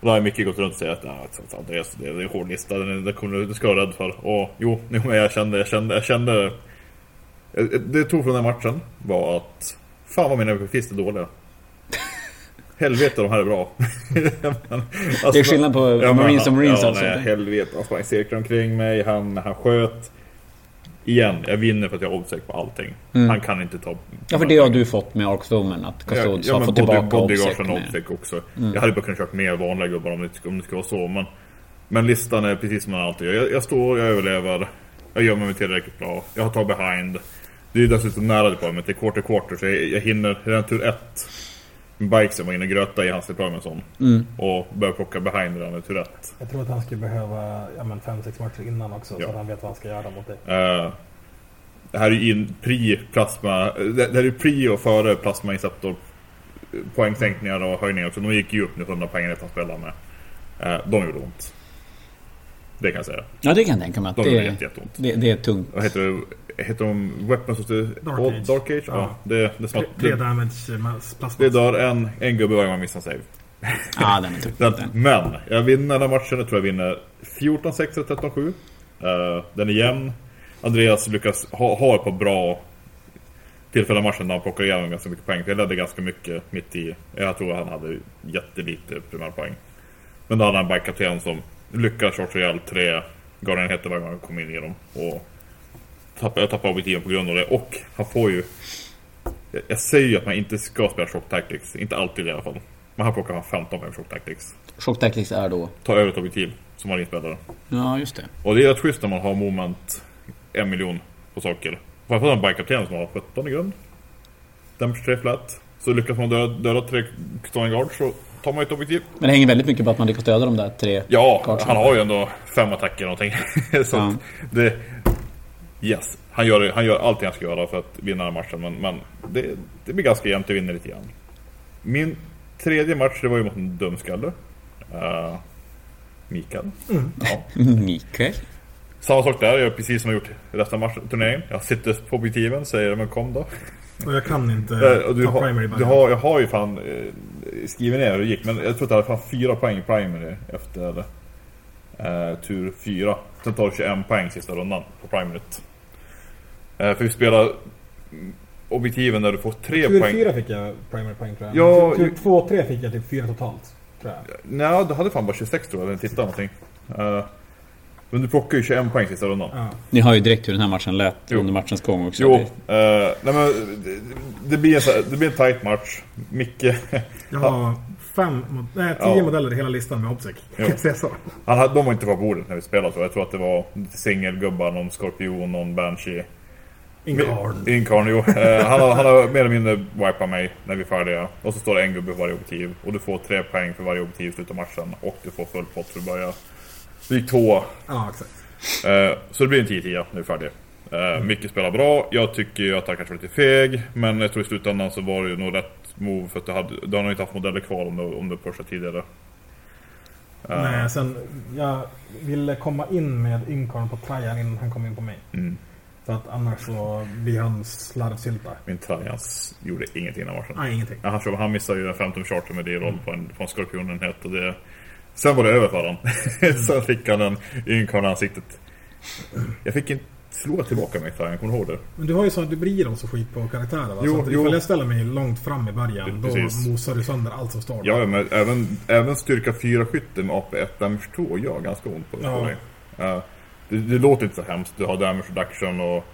Och då har Micke gått runt och sagt att ja, så Andreas, det är en hård lista. Den, den kommer du, ska vara rädd för. Och jo, jo, men jag kände, jag kände, jag kände... eh, Det jag tog från den matchen var att Fan vad mina MVPs är dåliga. Helvete de här är bra. Alltså, Det är skillnad på men Marines och han- Marines ja, alltså. Nej, helvete. Han sprang cirklar omkring mig. Han, han sköt. Igen, jag vinner för att jag är obsäker på allting. Han kan inte ta... Mm. Ja för det har du fått med Arkstomen att Custodes har men fått body- tillbaka obsec med. obsec också. Jag hade bara kunnat kört mer vanliga gubbar om det, om det skulle vara så. Men, men listan är precis som man alltid gör. Jag, jag står, jag överlever. Jag gör mig tillräckligt bra. Jag har tagit behind. Det är dessutom nära deployment. Det är quarter quarter så jag, jag hinner redan tur ett bikesen var inne och gröta i hans deployment sån. Mm. Och börja plocka behind tur ett. Jag tror att han skulle behöva ja, men fem, sex matcher innan också. Ja. Så att han vet vad han ska göra mot dig. Eh, det här är ju in pri plasma. Det, det här är ju pri och före plasma inceptor poängsänkningar och höjningar. Så de gick ju upp nu 100 poäng rätt att spela med. Eh, de gjorde ont. Det kan jag säga. Ja det kan jag tänka mig att De det, är- jätte, jätteont. det, det är tungt. Vad heter det? Heter de Weapons of the Dark Old Age. Dark Age? Ja. Ja. Det, det, är som Tre, att tre det, damage plasma. det dör en, en gubbe varje gång man missar save. Ja den är tung. Den, men, jag vinner den här matchen. Jag tror jag vinner 14-6 eller 13-7. Eh, den är jämn. Andreas lyckas ha, ha ett par bra tillfällen i matchen där han plockar igenom ganska mycket poäng. Jag ledde ganska mycket mitt i. Jag tror han hade jättelite primärpoäng. Men då hade han en backkapten som lyckades short ihjäl tre gardenheter varje gång han kom in i dem. Och tappade, jag tappade objektiven på grund av det. Och han får ju... Jag, jag säger ju att man inte ska spela shock tactics. Inte alltid i alla fall. Men här plockar han 15 poäng shock tactics. Shock Tactics är då... Ta över ett objektiv som marinspelare. Ja just det. Och det är rätt schysst när man har moment en miljon på saker. Framförallt en bikekapten som har 17 i grund. Damage 3 flat. Så lyckas man döda, döda tre Stone Guard så tar man ett objektiv. Men det hänger väldigt mycket på att man lyckas döda de där tre. Ja, Guards. han har ju ändå fem attacker någonting. så Ja. det... Yes. Han gör, han gör allt han ska göra för att vinna den här matchen. Men, men det, det blir ganska jämnt, det vinner lite grann. Min tredje match, det var ju mot en dumskalle. Uh, Mikael. Ja. Mikael. Samma sak där, jag gör precis som jag gjort resten av matchen, turneringen. Jag sitter på objektiven, säger men kom då. Och jag kan inte Eh, och du ta har, primary du har, jag har ju fan eh, skrivit ner hur det gick, men jag tror att jag hade fan fyra poäng i primary efter eh, tur fyra. Sen tar du 21 poäng sista rundan på primaryt. Eh, för vi spelar objektiven där du får tre Tur poäng. fyra fick jag primary poäng tror jag. Ja, tur ju- två och tre fick jag typ fyra totalt. Tror jag. Nej, du hade fan bara 26 tror jag, när jag tittade någonting. Eh, men du plockar ju 21 poäng sista rundan. Ja. Ni hör ju direkt hur den här matchen lät Jo. under matchens gång också. Jo, Det- eh, nej men det, det, blir en, det blir en tight match. Micke, Jag har fem, nej, tio Ja. modeller i hela listan med Obsec. Jag han, hade- de var inte på bordet när vi spelade så. Jag tror att det var singelgubbar, någon skorpion, någon banshee. Incarn. Incarn, jo. Eh, han, har, han har mer eller mindre wipat mig när vi är färdiga. Och så står det en gubbe för varje objektiv. Och du får tre poäng för varje objektiv i slutet av matchen. Och du får full pott för att börja. Vi gick två. Ja, exakt. Eh, så det blir en 10-10 när vi är färdiga. Uh, Micke spelar bra. Jag tycker ju att han kanske var lite feg. Men jag tror i slutändan så var det ju nog rätt move. För att du, hade, du har nog inte haft modeller kvar om du, om du pushade tidigare. Eh, Nej, sen jag ville komma in med Incarn på trian innan han kom in på mig. Mm. Så För att annars så blir han slarvsylta. Min Trajans gjorde ingenting den matchen. Nej, ingenting. Han, han missade ju en 15 charter med D-roll på en, på en skorpionenhet och det... Sen var det över för honom. Sen fick han en ynkarl i ansiktet. Jag fick inte slå tillbaka mig Trajan, kommer du ihåg det? Men du har ju så, du blir dem så skit på karaktärer va? Jo, så att ifall jag ställer mig långt fram i början, då Precis. mosar du sönder allt som står där. Ja, men även, även styrka 4 skytte med AP1 damage 2 gör ganska ont på, på Ja. Ja, det, det låter inte så hemskt, du har damage reduction och...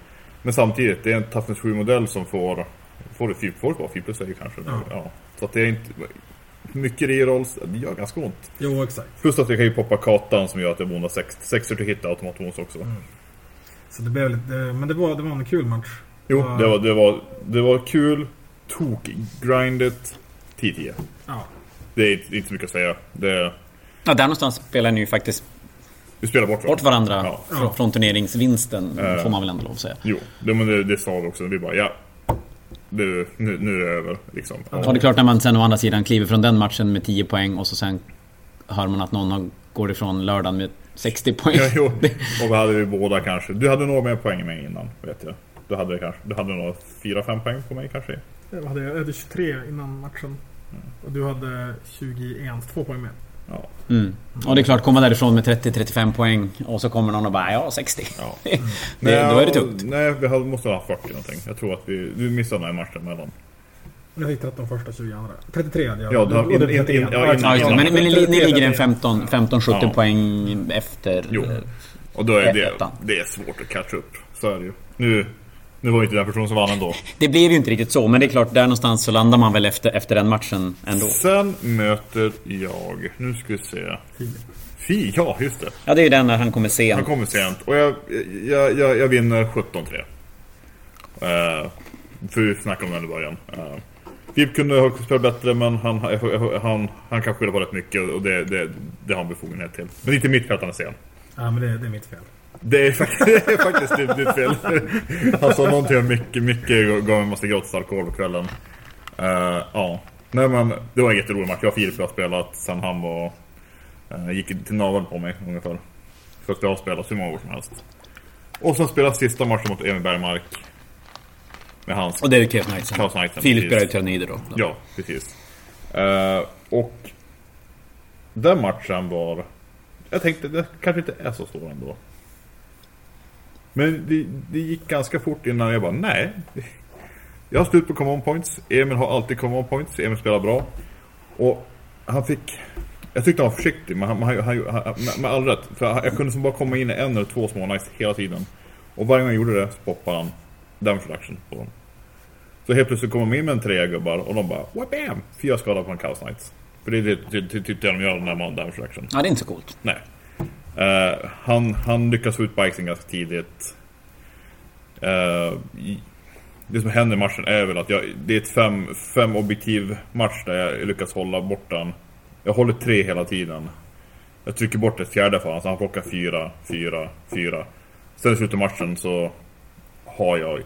Men samtidigt, det är en toughness 7-modell som får... Får du 4 får du bara 4 plus 6 kanske? Ja. Så att det är inte... Mycket rerolls, det gör ganska ont. Jo, exakt. Plus att jag kan ju poppa katan som gör att jag bonar 6 6 till hit automatbonus också. Mm. Så det blev lite, men det var, det var en kul match. Jo, Ja. det var, det var, det var kul, tok, grindet, 10-10. Ja. Det är inte, inte så mycket att säga. Det, Ja, där någonstans spelar ni ju faktiskt vi spelar bort bort varandra Ja. från, från turneringsvinsten. Eh. Får man väl ändå lov att säga. Jo, det, men det, det sa vi också. Vi bara ja. Det, nu, nu är det över liksom. Och det är klart när man sen å andra sidan kliver från den matchen med 10 poäng och så sen hör man att någon har, går ifrån lördagen med 60 poäng. Ja, jo. Och vi hade vi båda kanske. Du hade några mer poäng än mig innan, vet jag. Du hade kanske, du hade nog 4-5 poäng på mig kanske. Jag hade, jag hade 23 innan matchen. Och du hade 21, två poäng mer. Ja. Mm. Och det är klart, komma därifrån med 30-35 poäng och så kommer någon och bara ja, 60. ja. det, då är det tungt. Nej, vi måste ha 40 någonting. Jag tror att vi, du missade den här matchen mellan. Jag fick 13 första, 20 andra. 33 hade jag. Ja, du har- Och det in- in- 31. in- ja, Ja. Men, men ni, ni ligger en 31. 15-17 Ja. poäng efter. Jo. Och då är det, det är svårt att catcha upp. Så är det ju. Nu, nu var ju inte den personen som vann ändå. Det blev ju inte riktigt så, men det är klart, där någonstans så landar man väl efter, efter den matchen ändå. Sen möter jag, nu ska vi se. Fi, ja just det. Ja, det är ju den när han kommer sent. Han kommer sent och jag, jag, jag, jag vinner 17-3. Uh, för vi snackade om den i början. Uh, Filip kunde ha spelat bättre men han, han, han kan skylla på rätt mycket och det, det, det har han befogenhet till. Men inte mitt fel att han är sen. Ja, men det, det är mitt fel. Det är faktiskt, det är faktiskt ditt, ditt fel. Sa någonting om mycket, mycket gav en massa gratis alkohol på kvällen. Eh, ja. Nej men det var en jätterolig match. Jag och Filip har spelat sen han var... Uh, gick till naveln på mig ungefär. Så att jag har spelat hur många år som helst. Och sen spelade sista matchen mot Emil Bergmark. Med hans... Och det är Chaos Knights. Chaos Knights, Filip spelar ju Tyrannider då. Ja, precis. Eh, och den matchen var... Jag tänkte det kanske inte är så stor ändå. Men det, det gick ganska fort innan jag bara nej. Jag har slut på common points. Emil har alltid common points. Emil spelar bra. Och han fick... Jag tyckte han var försiktig, men han, han, han, med- med all rätt. För jag kunde som bara komma in i en eller två små nice hela tiden. Och varje gång jag gjorde det så poppade han damage reduction på dem. Så helt plötsligt kommer de in med en trea gubbar och de bara what bam! Fyra skador på en Chaos Knights. För det är det ty- tyckte jag de gör när man damage reduction. Ja, det är inte så coolt. Nej. Eh, han, han lyckas få ut bikesen ganska tidigt. I- det som händer i matchen är väl att jag, det är ett fem, fem objektiv match där jag lyckas hålla bort den. Jag håller tre hela tiden. Jag trycker bort ett fjärde för honom så han plockar fyra, fyra, fyra. Sen i slutet av matchen så har jag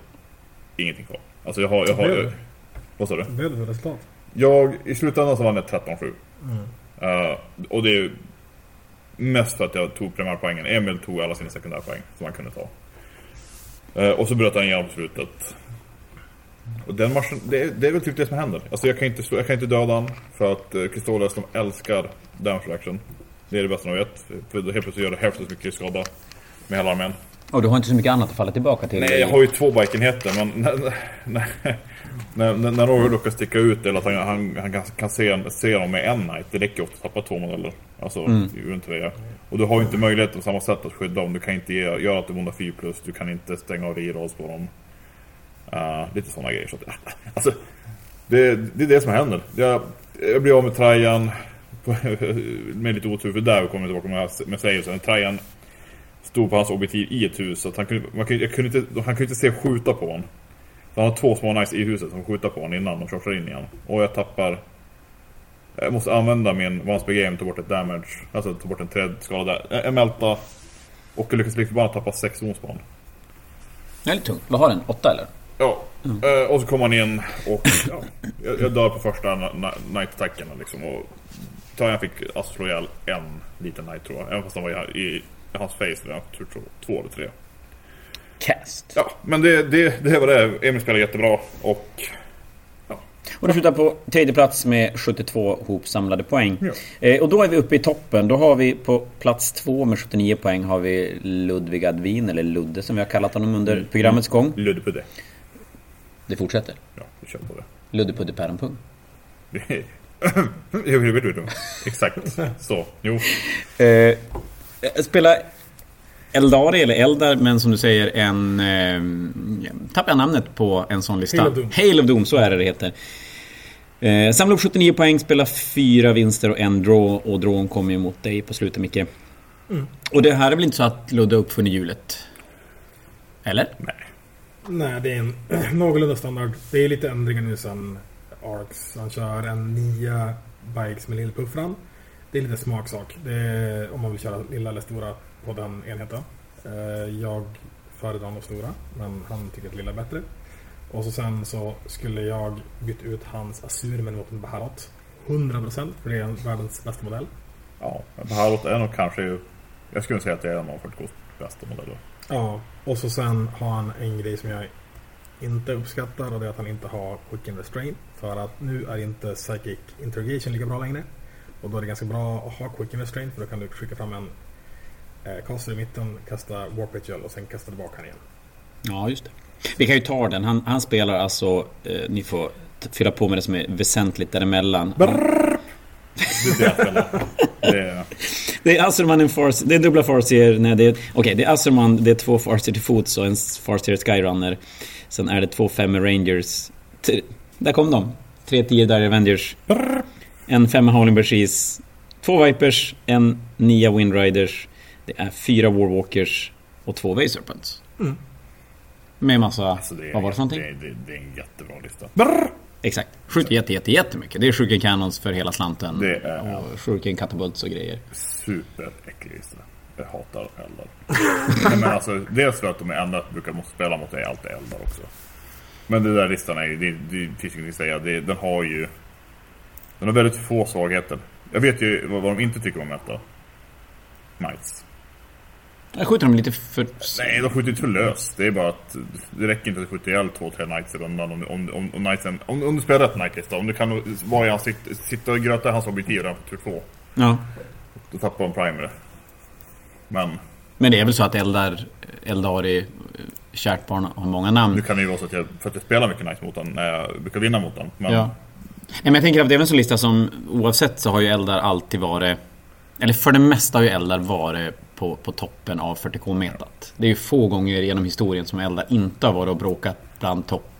ingenting kvar. Alltså jag har... Jag har det? vad sa du? Blev det resultat. Jag, i slutändan så vann jag 13-7. Eh, och det är mest för att jag tog primärpoängen. Emil tog alla sina sekundärpoäng som han kunde ta. Eh, och så bröt han igenom på slutet. Och den matchen, det, är- det är väl typ det som händer. Alltså jag kan inte, jag kan inte döda han för att uh, Kristoles de älskar damage reaction. Det är det bästa de vet. För helt plötsligt gör det hälften så mycket skada med hela armén. Och du har inte så mycket annat att falla tillbaka till. Nej, jag har ju två bikenheter men när, när, när, när, när Roger råkar sticka ut eller att han, han, han kan, kan se, se dem med en night, det räcker ofta att tappa två modeller. Alltså en trea. Och du har ju inte möjlighet på samma sätt att skydda dem. Du kan inte ge, göra att du bondar 4 plus, du kan inte stänga av rerolls på dem. Uh, lite sådana grejer. Så att, alltså, det, det är det som händer. Jag, jag blir av med Trajan med lite otur för där kommer jag tillbaka med, Sejusen. Trajan stod på hans objektiv i ett hus. Så att han, kunde, man kunde, kunde inte, han kunde inte se skjuta på honom. Han har två små nice i huset som skjuter på honom innan de chargear in igen. Och jag tappar... Jag måste använda min Vansby Game, ta bort ett damage. Alltså ta bort en trädskala där. Jag, jag mälta. Och jag lyckas liksom bara tappa sex honom. Det är lite tungt. Vad har den? Åtta eller? Ja. Eh, och så kommer han in och ja, jag, jag dör på första night-attacken liksom. Och Tajan fick alltså slå ihjäl en liten night tror jag. Även fast han var i, i, i hans face. Jag tror två, två eller tre. Cast. Ja, men det, det, det var det. Emil spelar jättebra och... Och det slutar på tredje plats med 72 hopsamlade poäng. Ja. Eh, och då är vi uppe i toppen. Då har vi på plats två med 79 poäng har vi Ludvig Advin, eller Ludde som vi har kallat honom under Mm. programmets gång. Luddepudde. Det fortsätter. Ja, vi kör på det. Ludde Pudde Päronpung. Exakt så. Jo. Eh, spela Eldari eller Eldar, men som du säger en... Eh, tappar jag namnet på en sån lista. Hail of Doom. Hail of Doom, så är det det heter. Eh, samla upp 79 poäng, spela fyra vinster och en draw. Och drawen kommer ju mot dig på slutet, Micke. Mm. Och det här är väl inte så att Ludde uppfunnit hjulet? Eller? Nej, det är en någorlunda standard. Det är lite ändringar nu sen Arx. Han kör en nia bikes med lillpuffran. Det är lite smaksak. Det är, om man vill köra lilla eller stora på den enheten. Eh, Jag föredrar nog stora, men han tycker att lilla är bättre. Och så sen så skulle jag bytt ut hans Azurmen mot en Baharot. 100% för det är en världens bästa modell. Ja, Baharot är nog kanske... Jag skulle säga att det är en av 40 bästa modeller. Ja, och så sen har han en grej som jag inte uppskattar och det är att han inte har Quick and Restrain. För att nu är inte Psychic Interrogation lika bra längre. Och då är det ganska bra att ha Quick and Restrain för då kan du skicka fram en eh, caster i mitten, kasta Warp Ritual och sen kasta tillbaka den igen. Ja, just det. Vi kan ju ta den. Han, han spelar alltså... Eh, ni får fylla på med det som är väsentligt däremellan. Är det är... Asserman en Farsier, det är dubbla Farsier, nej det är... Okej, det är Asserman, det är två Farsier till fots och en Farsier Skyrunner. Sen är det två femmer Rangers. T- där kom de! Tre tio där Avengers. En femma Howling Bersees. Två Vipers, en nia Windriders. Det är fyra Warwalkers och två Vaserpents. Mm. Med massa... Alltså det är, vad var det för någonting? Det, är- det, det är en jättebra lista. Exakt. Skjuter jätte, jätte, jättemycket. Det är Shuriken Cannons för hela slanten. Det är- Och Shuriken Catapults och grejer. Superäcklig lista. Jag hatar eldar. Nej, men alltså, dels för att de är enda att brukar måste spela mot är alltid eldar också. Men det där listan är ju, det, det finns inget att säga. Det, den har ju... Den har väldigt få svagheter. Jag vet ju vad, vad de inte tycker om Meta. Knights. Jag skjuter dem lite för... Nej, de skjuter inte för löst. Det är bara att det räcker inte att skjuta ihjäl två, tre Knights i rundan om, om, om, om, knightsen, om, om du spelar rätt Knightlista. Om du kan vara i hans, sitt- sitta och gröta hans objektiv redan på tur två. Ja. Då tappar de primer. Men Men det är väl så att Eldar, Eldari, eh, kärt barn har många nu namn. kan det ju vara så att jag, för att jag spelar mycket Knights mot den, när jag brukar vinna mot den. Men Ja. Nej, men jag tänker att det är en sån lista som oavsett så har ju Eldar alltid varit... Eller för det mesta har ju Eldar varit på, på toppen av 40k-metat. Det är ju få gånger genom historien som Eldar inte har varit och bråkat bland topp,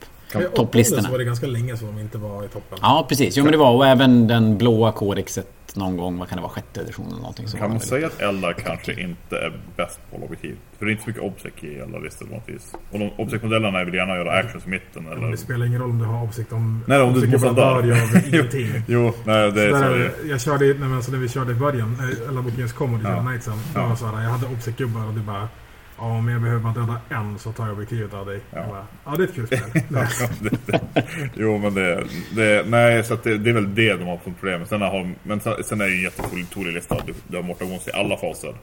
topplistorna. Så var det ganska länge som de inte var i toppen. Ja, precis. Jo, men det var och även den blåa kodexet någon gång, vad kan det vara, sjätte editionen eller någonting. Så kan man det säga att Eldar kanske inte är bäst på objektiv? För det är inte så mycket obsec i Eldar-listor på något vis. Och de obsec-modellerna vill gärna göra actions i mitten eller... Det spelar ingen roll om du har avsikt om... Nej, om du dö. dör av ingenting. Jo, nej det är Så så. där, det är. jag körde, nej men alltså när vi körde i början, eh, alla bokningens kom och du Ja. Knightsen. Då Ja. det så jag hade obsec-gubbar och du bara Ja men jag behöver bara döda en så tar jag objektivet av dig. Ja. Bara, ja det är ett kul spel. Jo men det, det nej så att det, det är väl det de har som problem. Sen har, men sen, sen är det ju en jättetålig lista. Du, du har mortagons i alla faser.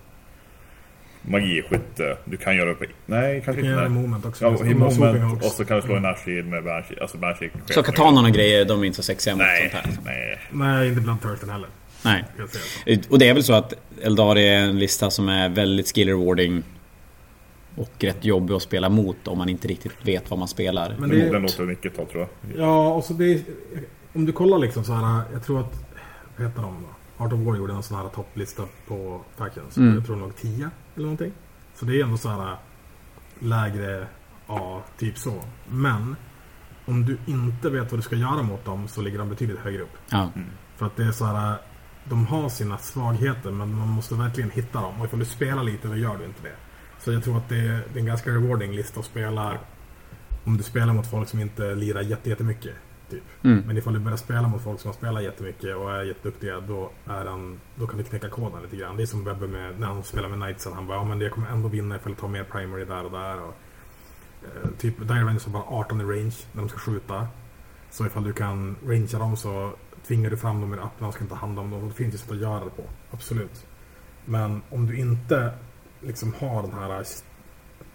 Magi, skytte, du kan göra upp Nej Du kanske kan göra inte. en moment också. Ja, i du moment och så kan du slå en Ashid med Banshee. Alltså Banshee. Så katanan och grejer, de är inte så sexiga mot Nej, sånt här. nej. Nej, inte Bloodthirsten heller. Nej. Och det är väl så att Eldari är en lista som är väldigt skill rewarding och rätt jobbig att spela mot om man inte riktigt vet vad man spelar. Men det- den låter mycket ta tror jag. Ja, och så det är, Om du kollar liksom så här, jag tror att... Vad heter de då? Art of War gjorde en sån här topplista på Factions. Mm. Jag tror nog 10 eller någonting. Så det är ändå så här lägre A, typ så. Men om du inte vet vad du ska göra mot dem så ligger de betydligt högre upp. Ja. För att det är så här, de har sina svagheter men man måste verkligen hitta dem. Och ifall du spelar lite då gör du inte det. Så jag tror att det är, en ganska rewarding lista att spela om du spelar mot folk som inte lirar jätte- jättemycket. Typ. Mm. Men ifall du börjar spela mot folk som har spelat jättemycket och är jätteduktiga då, är han, då kan du knäcka koden lite grann. Det är som Webbe med, när han spelar med Knightsen. Han bara ja men jag kommer ändå vinna ifall jag tar mer primary där och där. Och, eh, typ Dire Rangers har bara 18 i range när de ska skjuta. Så ifall du kan rangea dem så tvingar du fram dem i appen och ska inte ta hand om dem. Det finns ju sätt att göra det på. Absolut. Men om du inte liksom har den här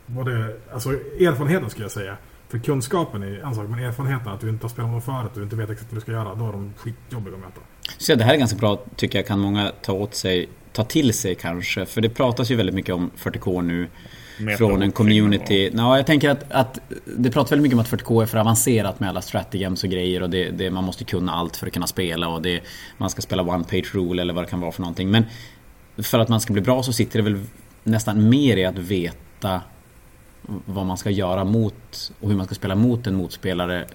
både, alltså erfarenheten skulle jag säga. För kunskapen är en sak, men erfarenheten att du inte har spelat dem förut och du inte vet exakt vad du ska göra, då är de skitjobbiga att möta. Så det här är ganska bra, tycker jag, kan många ta åt sig, ta till sig kanske. För det pratas ju väldigt mycket om 40K nu. Meta från en och community. Ja, jag tänker att, att det pratas väldigt mycket om att 40K är för avancerat med alla strategems och grejer och det, det, man måste kunna allt för att kunna spela och det, man ska spela one page rule eller vad det kan vara för någonting. Men för att man ska bli bra så sitter det väl nästan mer i att veta vad man ska göra mot och hur man ska spela mot en motspelare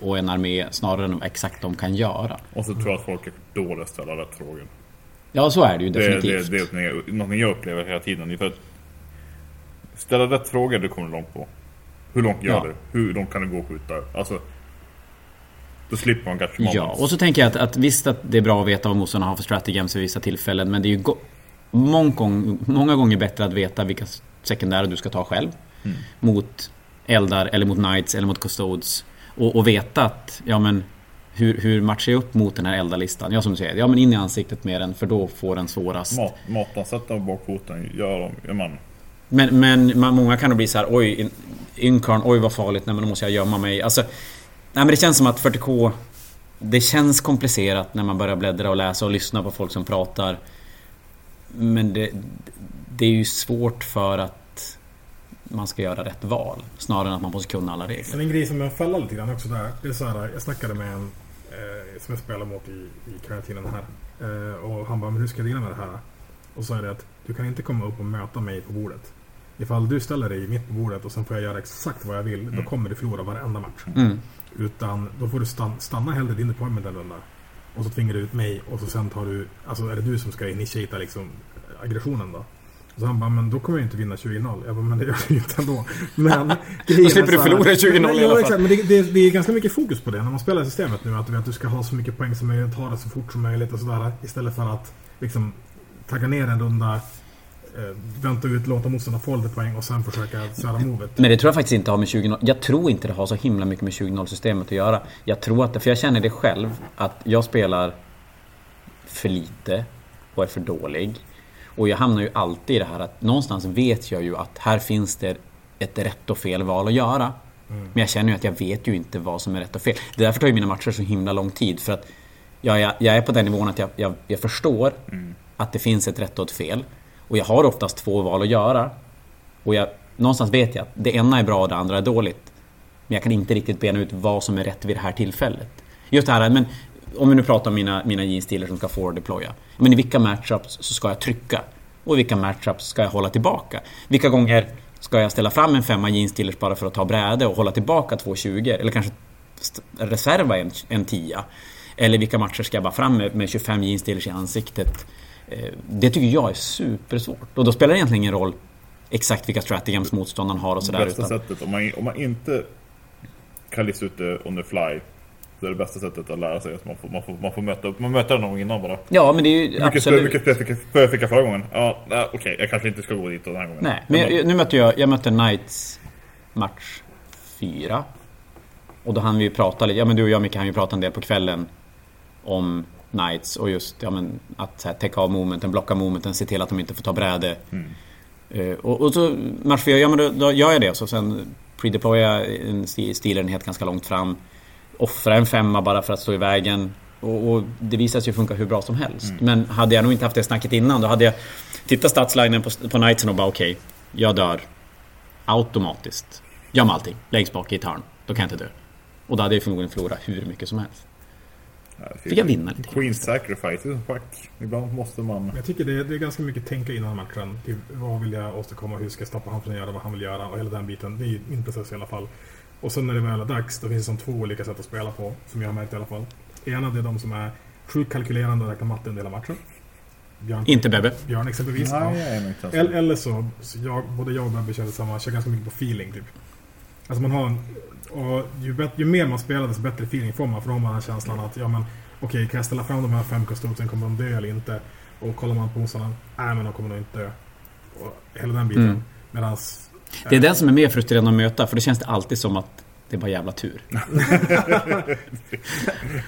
och en armé snarare än exakt de kan göra. Och så tror jag att folk är dåliga att ställa rätt frågor. Ja, så är det ju Det, det, definitivt. det är någonting jag- upplever hela tiden. Det För att ställa rätt frågor, det kommer du långt på. Hur långt gör Ja. du? Hur långt kan du gå och skjuta? Alltså... Då slipper man kanske Ja, och så tänker jag att, att visst att det är bra att veta vad motståndarna har för strategems vid vissa tillfällen. Men det är ju go- många, gång, många gånger bättre att veta vilka sekundärer du ska ta själv. Mot eldar eller mot knights eller mot custodes. Och, och veta att, ja men hur, hur matchar jag upp mot den här eldarlistan? Ja som du säger, ja men in i ansiktet med den för då får den svårast. Mat, maten, sätta bakfoten, gör dem, ja, man. Men, men man, många kan då bli så här, oj, in- oj vad farligt, nej men då måste jag gömma mig. Alltså, nej men det känns som att 40K Det känns komplicerat när man börjar bläddra och läsa och lyssna på folk som pratar. Men det, det är ju svårt för att man ska göra rätt val. Snarare än att man måste kunna alla regler. Men en grej som jag fäller lite grann också där. Det är så här, jag snackade med en eh, som jag spelar mot i, i karantinen här. Eh, och han bara, men hur ska jag deala med det här? Och så jag det att du kan inte komma upp och möta mig på bordet. Ifall du ställer dig mitt på bordet och sen får jag göra exakt vad jag vill, då kommer du förlora varenda match. Mm. Utan då får du stanna, stanna hellre din deployment en runda. Och så tvingar du ut mig och så sen tar du, alltså är det du som ska initiata liksom aggressionen då? Och så han bara, men då kommer jag inte vinna 20-0. Jag bara, men det gör du ju inte ändå. Men är slipper du förlora 20-0 i alla fall. exakt, men det, det, det är ganska mycket fokus på det när man spelar systemet nu. Att du, vet, du ska ha så mycket poäng som möjligt, ta det så fort som möjligt och sådär. Istället för att liksom tagga ner en runda, vänta ut, låta motståndaren få lite poäng och sen försöka köra movet. Men det tror jag faktiskt inte har med 20 Jag tror inte det har så himla mycket med 20 systemet att göra. Jag tror att det, för jag känner det själv, att jag spelar för lite och är för dålig. Och jag hamnar ju alltid i det här att någonstans vet jag ju att här finns det ett rätt och fel val att göra. Men jag känner ju att jag vet ju inte vad som är rätt och fel. Det är därför tar ju mina matcher så himla lång tid. För att jag, jag, jag är på den nivån att jag, jag, jag förstår att det finns ett rätt och ett fel. Och jag har oftast två val att göra. Och jag, någonstans vet jag att det ena är bra och det andra är dåligt. Men jag kan inte riktigt bena ut vad som är rätt vid det här tillfället. Just det här, men om vi nu pratar om mina, mina jeansstilar som ska forward deploya. Men i vilka matchups så ska jag trycka? Och i vilka matchups ska jag hålla tillbaka? Vilka gånger ska jag ställa fram en femma jeansstillers bara för att ta bräde och hålla tillbaka 2,20? Eller kanske reserva en, en tia? Eller vilka matcher ska jag bara fram med, med 25 jeansstillers i ansiktet? Eh, Det tycker jag är supersvårt. Och då spelar det egentligen ingen roll exakt vilka strategems motståndaren har och sådär. bästa utan- sättet, om man, om man inte kan lista ut det on the fly. Så är det bästa sättet att lära sig att man får, man får, man får möta upp, man möter någon innan bara. Ja, men det är ju Mycket absolut... mycket spö fick jag- fick förra gången. Ja, okej, jag kanske inte ska gå dit den här gången. Nej, men jag, nu mötte jag, jag mötte Knights match 4. Och då hann vi ju prata lite, ja men du och jag Micke hann ju prata en del på kvällen om Knights och just ja, men, att här, täcka av momenten, blocka momenten, se till att de inte får ta bräde. Eh, och, och så match 4, ja men då, då gör jag det. Så sen pre-deployar jag en sti- stilenhet ganska långt fram. Offra en femma bara för att stå i vägen. Och, och det visar sig funka hur bra som helst. Men hade jag nog inte haft det snacket innan då hade jag tittat statslinen på, på Knightsen och bara okej, jag dör. Automatiskt. Göm allting, längst bak i ett hörn. Då kan jag inte dö. Och då hade jag förmodligen förlorat hur mycket som helst. Fick jag vinna lite. Queen sacrifice som schack. Ibland måste man... Jag tycker det är, det är ganska mycket tänka innan matchen. Typ, vad vill jag åstadkomma? Hur ska jag stoppa honom från att göra vad han vill göra? Och hela den biten. Det är ju min process i alla fall. Och sen när det väl är dags, då finns det som två olika sätt att spela på. Som jag har märkt i alla fall. Ena det är de som är sjukt kalkylerande och räknar matte under hela matchen. Björn, Inte Bebbe. Björn exempelvis. Nej, ja. Eller, så, så jag, både jag och Bebbe kör samma, kör ganska mycket på feeling typ. Alltså man har en, och ju, bet, ju mer man spelar desto bättre feeling får man. För då har man den känslan att, ja men okej, kan jag ställa fram de här fem kostymsen, kommer de dö eller inte? Och kollar man på motståndaren, nej men de kommer nog inte dö. Och hela den biten. Mm. Medans... Det är den som är mer frustrerande att möta för det känns det alltid som att Det är bara jävla tur.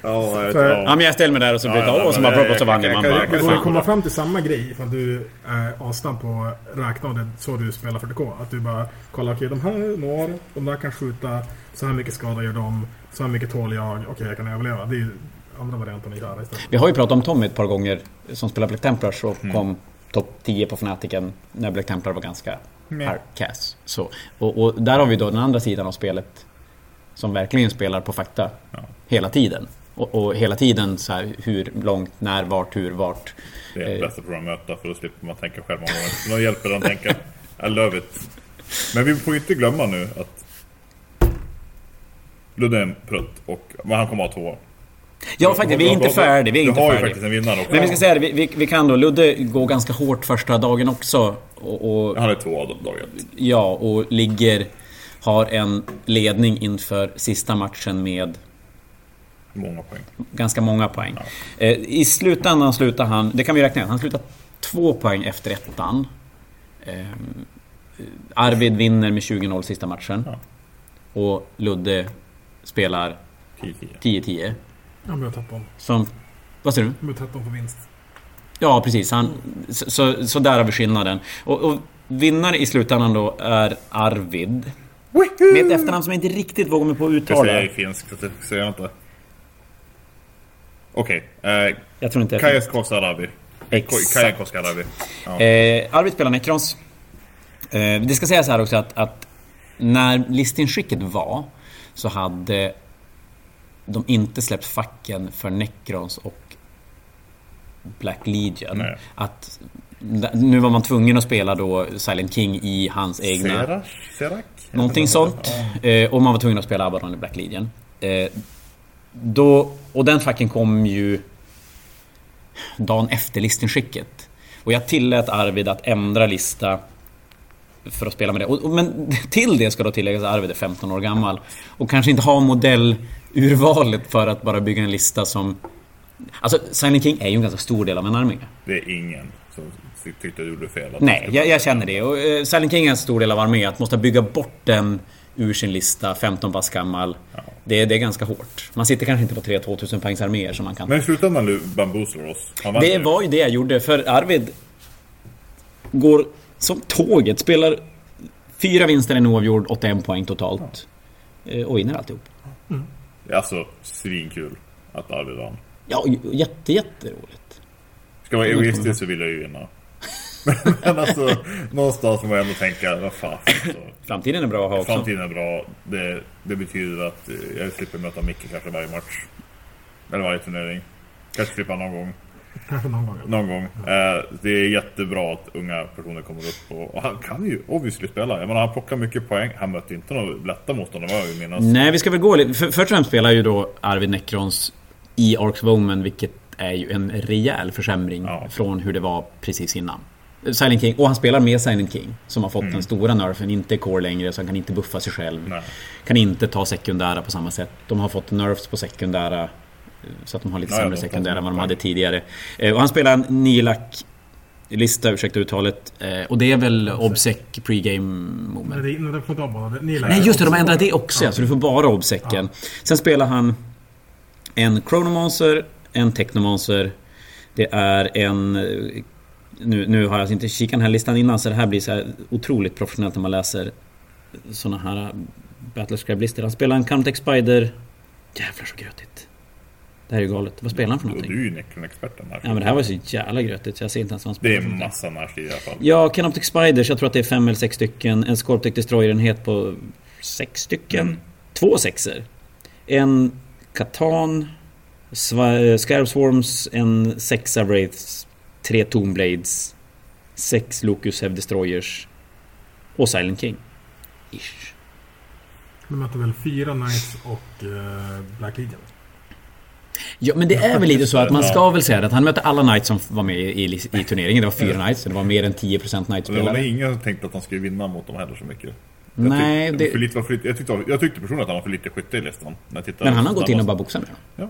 Ja, jag vet, För- ja. Men jag ställde mig där och så Ja, det ja, åh, och så bara det- och så vann jag-. Man bara, jag- Det går komma fram till samma grej ifall du är assnabb på räkna och det är så du spelar 40K. Att du bara kollar, okej de här når, de där kan skjuta, så här mycket skada gör de, så här mycket tål jag, okej jag kan överleva. Det är andra varianten att göra istället. Vi har ju pratat om Tommy ett par gånger som spelar Black Templars och Mm. kom topp 10 på Fnaticen när Black Templar var ganska hardcast. Så, och, och där har vi då den andra sidan av spelet som verkligen spelar på fakta Ja. hela tiden. Och, och hela tiden så här hur långt, när, vart, hur, vart. Det är det Eh. bästa för att möta för då slipper man tänka själv många gånger. Någon hjälper att tänka. I love it. Men vi får inte glömma nu att en prutt och men han kommer att ha två. Ja faktiskt, vi är inte färdiga. Vi är inte har ju faktiskt en vinnare också. Men vi ska säga det, vi, vi, vi kan då. Ludde går ganska hårt första dagen också. Och, och, Han är två av dem dag ett. ja, och ligger... Har en ledning inför sista matchen med Många poäng. ganska många poäng. Eh, I slutändan slutar han, det kan vi räkna ut, han slutar två poäng efter ettan. Eh, Arvid vinner med 20-0 sista matchen. Ja. Och Ludde spelar 10-10. 10-10. Han börjar 13. Som... Vad säger du? Han börjar 13 på vinst. Ja, precis. Han, så, så, så där har vi skillnaden. Och, och vinnare i slutändan då är Arvid. Med ett efternamn som jag inte riktigt vågar mig på att Jag uttala. säger i finsk så det säger jag inte. Okej. Okay. Jag tror inte... Kajas Kosarabi. Kaja Kosarabi. Ja. Eh, Arvid spelar Necrons. Eh, det ska sägas här också att, att när listinskicket var så hade de inte släppt facken för Necrons och Black Legion. Nej. Att, nu var man tvungen att spela då Silent King i hans egna... Serak? Serak? Någonting sånt. Eh, och man var tvungen att spela Abaddon i Black Legion. Eh, då, och den facken kom ju dagen efter listinskicket. Och jag tillät Arvid att ändra lista för att spela med det. Och, men till det ska då tilläggas att Arvid är 15 år gammal. Och kanske inte har modellurvalet för att bara bygga en lista som... Alltså, Silent King är ju en ganska stor del av en armé. Det är ingen som tyckte du gjorde fel. Nej, jag, jag känner det. Och eh, Silent King är en stor del av armén. Att måste bygga bort den ur sin lista, 15 pass gammal. Det, det är ganska hårt. Man sitter kanske inte på tre 2000 poängs arméer som man kan... Men i slutändan nu bamboozlar oss. Det ju. var ju det jag gjorde, för Arvid går som tåget. Spelar fyra vinster, en oavgjord, 81 poäng totalt. Eh, Och vinner alltihop. Alltså, svinkul att Arvid vann. Ja, jätte, jätteroligt. Ska vara egoistisk så vill jag ju vinna. Men alltså, någonstans får man ändå tänka, vad fan. Alltså, Framtiden är bra att ha också. framtiden är bra. Det, det betyder att eh, jag slipper möta Micke kanske varje match. Eller varje turnering. Kanske slippa någon gång. Kanske någon gång. Någon gång. Eh, det är jättebra att unga personer kommer upp och, och han kan ju obviously spela. Jag menar, han plockar mycket poäng. Han mötte inte några lätta motståndare vad jag vill minnas. Nej, vi ska väl gå lite... För, först och främst spelar ju då Arvid Necrons i Arks of Omen, vilket är ju en rejäl försämring Ja. från hur det var precis innan. Silent King, och han spelar med Silent King, som har fått den stora nerfen, inte core längre, så han kan inte buffa sig själv. Nej. Kan inte ta sekundära på samma sätt. De har fått nerfs på sekundära, eh, så att de har lite Ja, ja, sämre de sekundära än vad de hade tidigare. Eh, Och han spelar en Nilak lista, ursäkta uttalet. Eh, Och det är väl Obsec pregame Nej, moment. nej, det får inte Nej just det, de har ändrat det också ja. Så du får bara obsäcken. Sen spelar han en Chronomancer, en Technomancer. Det är en... Nu, nu har jag inte kikat den här listan innan så det här blir så här otroligt professionellt när man läser såna här Battlescribe-listor. Han spelar en Countech Spider. Jävlar så grötigt. Det här är ju galet. Vad spelar han för någonting? du är ju Necron-experten här. Ja men det här var så jävla grötigt så jag ser inte ens vad han Det spelar är för någonting. massa närstrid i alla fall. Ja, Canoptic Spiders, jag tror att det är fem eller sex stycken. En Scorptech Destroyer-enhet på sex stycken. Mm. Två sexer. En Katan, eh, Scarab Swarms, en sexa Wraiths, tre Tomblades, sex Locus Heavy Destroyers och Silent King. Ish. De mötte väl fyra Knights och eh, Black Legion. Ja, men det är väl lite så att man ska väl säga att han mötte alla Knights som var med i, i, turneringen. Det var fyra Knights, så det var mer än 10% Och det var Knights-spelare. ingen som tänkte att han skulle vinna mot dem heller så mycket. Jag Nej, tyckte, det- för lite, var för lite, jag, tyckte, jag tyckte personligen att han var för lite skytte i listan. När jag tittade Men han har gått in och bara boxat med dem. Ja.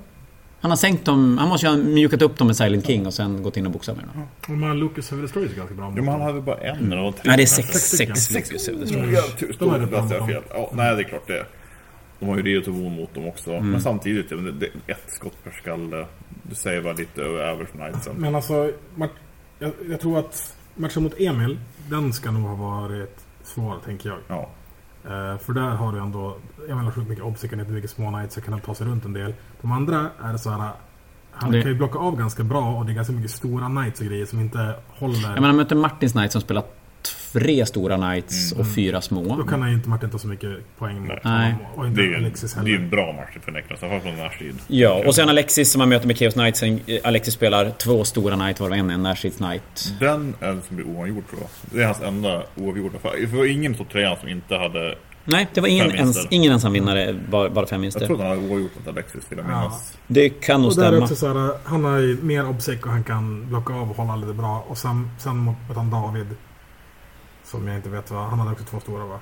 Han har sänkt dem, han måste ju ha mjukat upp dem med Silent King och sen gått in och boxat med dem. De här Lucas Heavy Destroyers är ganska bra. Jo, men han hade bara en eller tre. Nej, det är sex, Sex sex Destroyers. Mm, Ja, Då är då det bra läste jag fel. Ja, nej, det är klart det. De har ju Rio Tovo mot dem också. Mm. Men samtidigt, ja, men det, det, ett skott per skalle. Du säger väl lite över knightsen. Men alltså, jag, jag tror att matchen mot Emil, den ska nog ha varit svår, tänker jag. Ja. Eh, för där har du ändå, Emil har sjukt mycket obs, mycket små knights, så kan han ta sig runt en del. De andra är så här. Han Det- kan ju blocka av ganska bra och det är ganska mycket stora knights och grejer som inte håller. Jag menar, han möter Martins Knight som spelar tre stora Knights Mm. och fyra små. Då kan han ju inte Martin ta så mycket poäng Nej. honom. Och inte Det är ju en, Alexis det är heller. en bra match för Neklas, i alla fall från sidan. Ja, och sen Alexis som han möter med Chaos Knight. Sen eh, Alexis spelar två stora Knight varav en är en närstrids Knight. Den är den som blir oavgjord tror jag. Det är hans enda oavgjorda. För det var ingen topp trean som inte hade... Nej, det var ingen, ens, ingen ensam vinnare, bara, bara fem Jag vinster. tror att han hade oavgjort mot Alexis vill jag Ja. minnas. Det kan nog är stämma. också så här, han har ju mer obsec och han kan blocka av och hålla lite bra. Och sen, sen mot mot han David. Som jag inte vet vad, han hade också två stora va?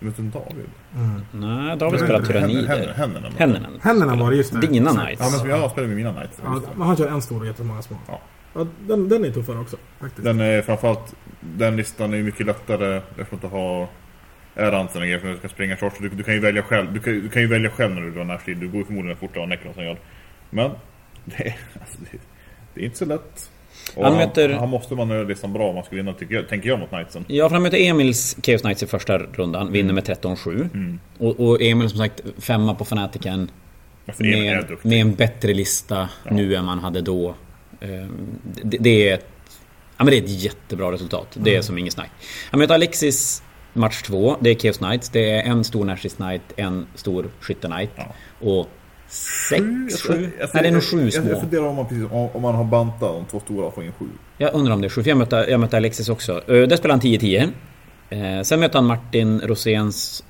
Vet du David? Mm. Nej, David spelar tyrannider. Händerna. Händerna. Händerna var det, just det. Dina. Knights. Ja men som jag spelar med mina Knights. Ja, men han kör en stor och jättemånga små. Ja. Ja, den, den är tuffare också faktiskt. Den är framförallt... Den listan är mycket lättare eftersom att du har Erantsen och grejer för att du ska springa shorts. Du, du kan ju välja själv. Du kan, du kan ju välja själv när du drar närstrid. Du går ju förmodligen fortare än Neklas gör. Men det är, alltså, det, det är inte så lätt. Han han, möter- han måste man göra listan bra om man ska vinna tycker jag, tänker jag mot Knightsen. Ja, för han möter Emils Chaos Knights i första rundan. Vinner med 13-7. Mm. Och, och Emil som sagt femma på Fanatiken. Med, med en bättre lista nu än man hade då. Ehm, Det, det är ett, ja, men det är ett jättebra resultat. Det Mm. är som inget snack. Han möter Alexis match två. Det är Chaos Knights. Det är en stor Nashis Knight, en stor Skytte Knight. Ja. Och sex, tror- sju? jag- Nej, det är nog sju Jag, jag små. funderar om man, precis, om, om man har bantat de två stora och får in sju. Jag undrar om det är sju, för jag mötte, jag mötte Alexis också. Uh, där spelar han 10-10. Eh, sen möter han Martin Roséns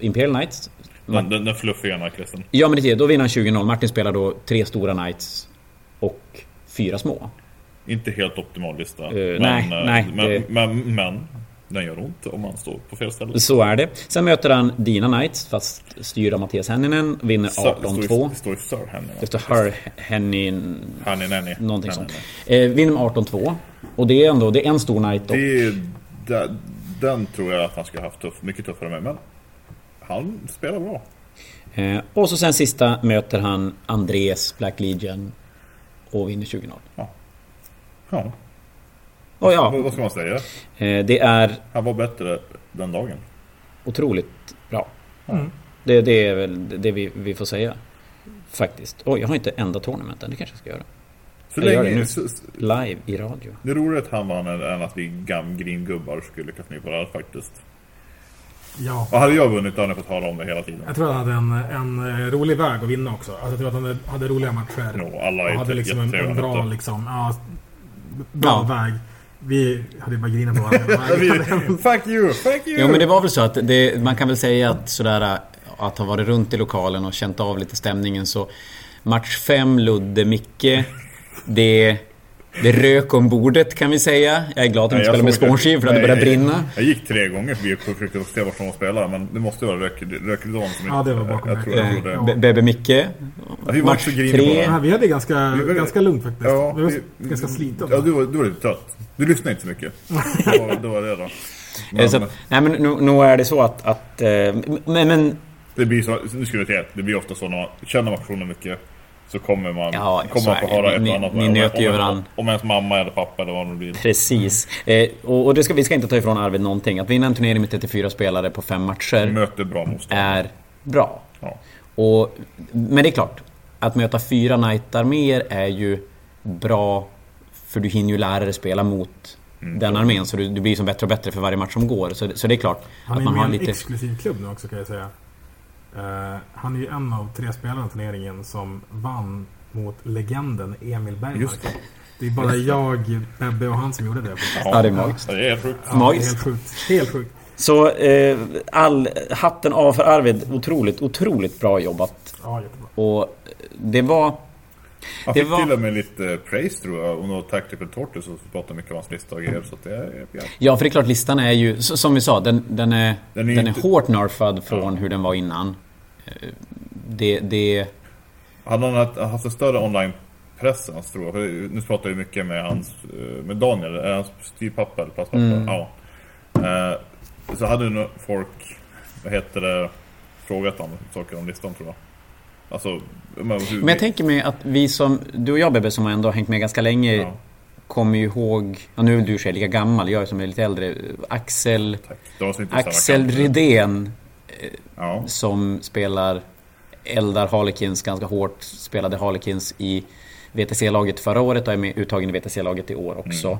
Imperial Knights. Den, den, den fluffiga Knightlisten. Ja men det är det, då vinner han 20-0. Martin spelar då tre stora Knights och fyra små. Inte helt optimal lista. Eh, nej, eh, nej, Men, det- men, men den gör ont om man står på fel ställe. Så är det. Sen möter han Dina Knights, fast styr av Mattias Henninen. Vinner Så- det står ju- 18-2. Det står ju Sir Henry. Det står Her Hennin... Henny Nenny. Någonting sånt. Eh, vinner med 18-2. Och det är ändå, det är en stor Knight och... Det är, den, den tror jag att han skulle haft tuff, mycket tuffare med. Men han spelar bra. Eh, och så sen sista möter han Andres Black Legion. Och vinner 20-0. Ja. Och ja, Vad, ska man säga? eh, det är Han var bättre den dagen. otroligt bra. Mm. Det, det är väl det vi, vi får säga. Faktiskt. Oj, jag har inte enda tournamenten. Det kanske jag ska göra. Så Jag gör det länge... nu. Så, så- Live i radio. det är roligt att han vann än att vi gam, gringubbar skulle lyckas med på det faktiskt. Ja. Och hade jag vunnit då hade jag fått höra om det hela tiden. Jag tror han hade en, en eh, rolig väg att vinna också. Alltså, jag tror att han hade, hade roliga matcher. No, alla och är hade liksom en, en bra, liksom, ja, bra Ja. väg. Vi hade bara grinat på varandra. Fuck you, fuck you! Jo men det var väl så att det, man kan väl säga att sådär att ha varit runt i lokalen och känt av lite stämningen så Match 5, Ludde, Micke Det, det rök om bordet kan vi säga. Jag är glad att de inte spelar med såg det. spånskiv för det hade börjat brinna. Jag gick tre gånger förbi och försökte se vart de spelade men det måste vara rök, rökridån som Ja, det var bakom jag, jag tror jag rökridån. gjorde. Ja. Be- Bebe Micke vi var Match också griniga på 3 det. Ja, vi hade ganska, Vi var- ganska lugnt faktiskt. Ja, vi var vi- ganska slitna. Ja, du var, du var lite trött. Du lyssnade inte så mycket. Det var det, var det då. Eh, Men, så, Nej men nu, nu är det så att, att eh, men, men det blir så, nu skulle jag säga, det blir ofta så när man känner personen mycket så kommer man, Ja, kommer så man få höra ett Ni- annat. ni om- nöter ju om, ens mamma eller pappa eller vad det blir. Precis. Eh, och och det ska, vi ska inte ta ifrån Arvid någonting. Att vinna en turnering med 34 spelare på fem matcher Möter bra motstånd. är bra. Ja. Och, men det är klart, att möta fyra Knight-arméer är ju bra för du hinner ju lära dig spela mot Mm. den armén så du, du blir som bättre och bättre för varje match som går. Så, så det är klart Han att är man med har en lite... exklusiv klubb nu också kan jag säga. Eh, han är ju en av tre spelare i turneringen som vann mot legenden Emil Bergmark. Just det. Det är bara jag, Bebbe och han som gjorde det. Ja, det är magiskt. Det är helt sjukt. Ja, Magiskt. Helt sjukt. Helt sjukt. Så eh, all hatten av för Arvid. Otroligt, otroligt bra jobbat. Ja, jättebra. Och det var... Han fick var- till och med lite praise tror jag. Och något Tactical Tortoise som pratade mycket om hans lista och grejer. Så det är... Ja. Ja, för det är klart listan är ju, som vi sa, den, den är, Den den är är, inte- hårt nerfad från hur den var innan. Eh, Det, det... Hade han haft, haft en större online-presens tror jag. För nu pratar jag mycket med hans, eh, med Daniel, är hans styvpappa eller plastpappa? Mm. Ja. Eh, så hade nog folk, vad heter det, frågat om saker om listan tror jag. Alltså, men, jag tänker mig att vi som, du och jag Bebbe som ändå har hängt med ganska länge Ja, kommer ju ihåg, ja, nu är du i lika gammal, jag som är lite äldre, Axel, Axel. Rydén Ja, som spelar eldar Harlequins ganska hårt, spelade Harlequins i VTC-laget förra året och är med uttagen i VTC-laget i år också. Mm.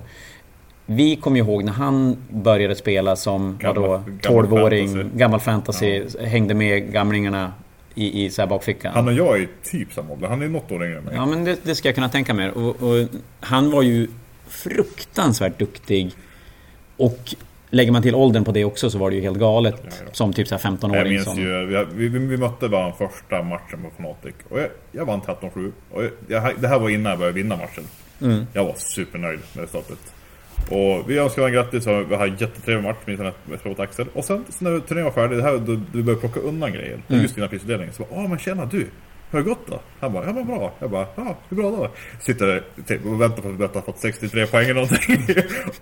Vi kommer ju ihåg när han började spela som Gammal- vadå, gammal 12-åring, fantasy. gammal fantasy, hängde med gamlingarna i, i så bakfickan. han och jag är typ samma ålder. Han är något år yngre än mig. Ja men det, det ska jag kunna tänka mig. Och, och han var ju fruktansvärt duktig. Och lägger man till åldern på det också så var det ju helt galet. Ja, ja. Som typ så här Jag 15-åring. minns Som, ju, vi, vi, vi mötte varandra första matchen på Fnatic. Och jag, jag vann 13-7. Och jag, jag, det här var innan jag började vinna matchen. Mm. Jag var supernöjd med resultatet. Och vi önskar varandra grattis vi hade en jättetrevlig match minns jag mot Axel. Och sen så när turneringen var färdig, det här, då, vi började plocka undan grejer. Mm. Just innan prisutdelningen. Så bara, åh men tjena du. Hur har det gått då? Han bara, ja men bra. Jag bara, ja hur bra då? Sitter där typ, och väntar på att Bette har fått 63 poäng eller någonting.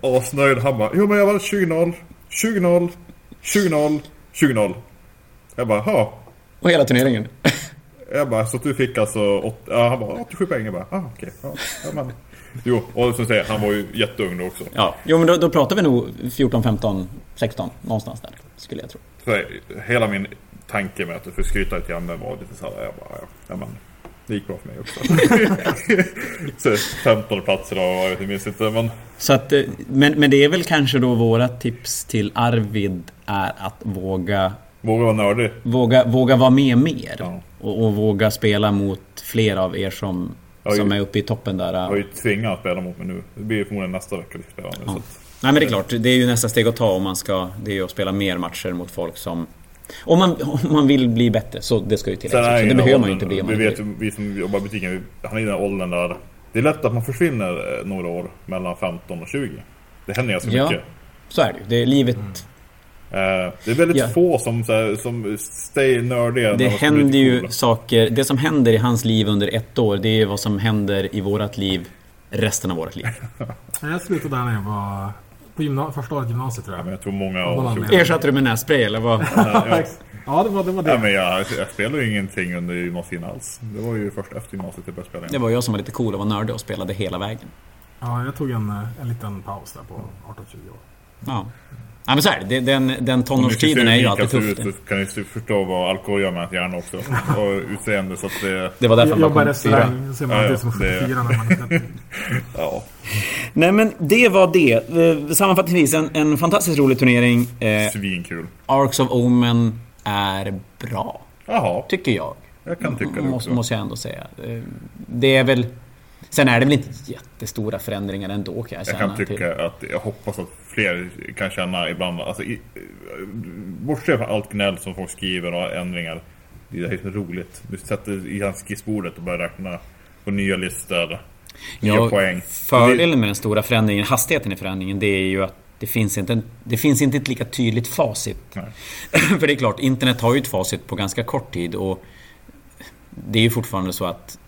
Asnöjd. Han bara, jo men jag var 20-0. 20-0. 20-0. 20-0. Jag bara, ja. och hela turneringen. Jag bara, så du fick alltså, åt, ja, han bara 87 poäng. Jag bara, ah, okej. Ja, ja, men. Jo, och som säger, han var ju jätteung då också. Ja, jo men då, då pratar vi nog 14, 15, 16 någonstans där. Skulle jag tro. Så hela min tanke med att du får skryta lite grann var lite så här, jag bara, ja, ja men. Det gick bra för mig också. så 15 platser då, jag vet minns inte men. Så att, eh, men, men det är väl kanske då våra tips till Arvid är att våga Våga vara nördig. Våga, våga vara med mer. Ja. Och, och våga spela mot fler av er som, Ja, som ju- är uppe i toppen där. Jag har ju tvingat att spela mot mig nu. Det blir förmodligen nästa vecka vi spelar. Ja. Nej men det är klart, det är ju nästa steg att ta om man ska... Det är ju att spela mer matcher mot folk som... Om man, om man vill bli bättre, så det ska ju tilläggas är ju Det behöver man ju inte bli Vi vet ju, vi som jobbar i butiken, vi- han är i den åldern där det är lätt att man försvinner eh, några år mellan 15 och 20. Det händer ganska Ja. mycket. Så är det ju. Är livet... Eh, det är väldigt Ja. få som, här, som stay nördiga. Det händer ju saker... Det som händer i hans liv under ett år, det är vad som händer i vårat liv resten av vårt liv. Jag slutade där när jag var på gymna- första året gymnasiet tror Ja, men jag. jag tror många Ja, av. Ersatte du med nässpray eller vad? ja. Ja, det var det. Var Ja, det. men jag, jag spelade ju ingenting under gymnasiet alls. Det var ju först efter gymnasiet jag började spela Det igen. var jag som var lite cool och var nördig och spelade hela vägen. Ja, jag tog en, eh, en liten paus där på 18-20 år. Ja. Ja men så är det. det. Den, den tonårstiden är ju alltid tuff. ut, kan ni förstå vad alkohol gör med ett hjärna också. Och utseende så att det... Det var därför Jag man kom fyra. restaurang, ser man Ja, ut som det- 74 när man är 30. Ja. Nej men det var det. Eh, Sammanfattningsvis en, en fantastiskt rolig turnering. Eh, Svinkul. Arcs of Omen är bra. Jaha, Tycker jag. jag kan tycka det måste, också. måste jag ändå säga. Eh, Det är väl... Sen är det väl inte jättestora förändringar ändå kan jag Jag känna. kan till- tycka att jag hoppas att fler kan känna ibland, alltså i, bortse från allt gnäll som folk skriver och ändringar. Det är helt roligt. Du sätter i hans skissbordet och börjar räkna på nya listor. Nya Ja, poäng. Fördelen med den stora förändringen, hastigheten i förändringen, det är ju att det finns inte, en, det finns inte ett lika tydligt facit. För det är klart, internet har ju ett facit på ganska kort tid och det är ju fortfarande så att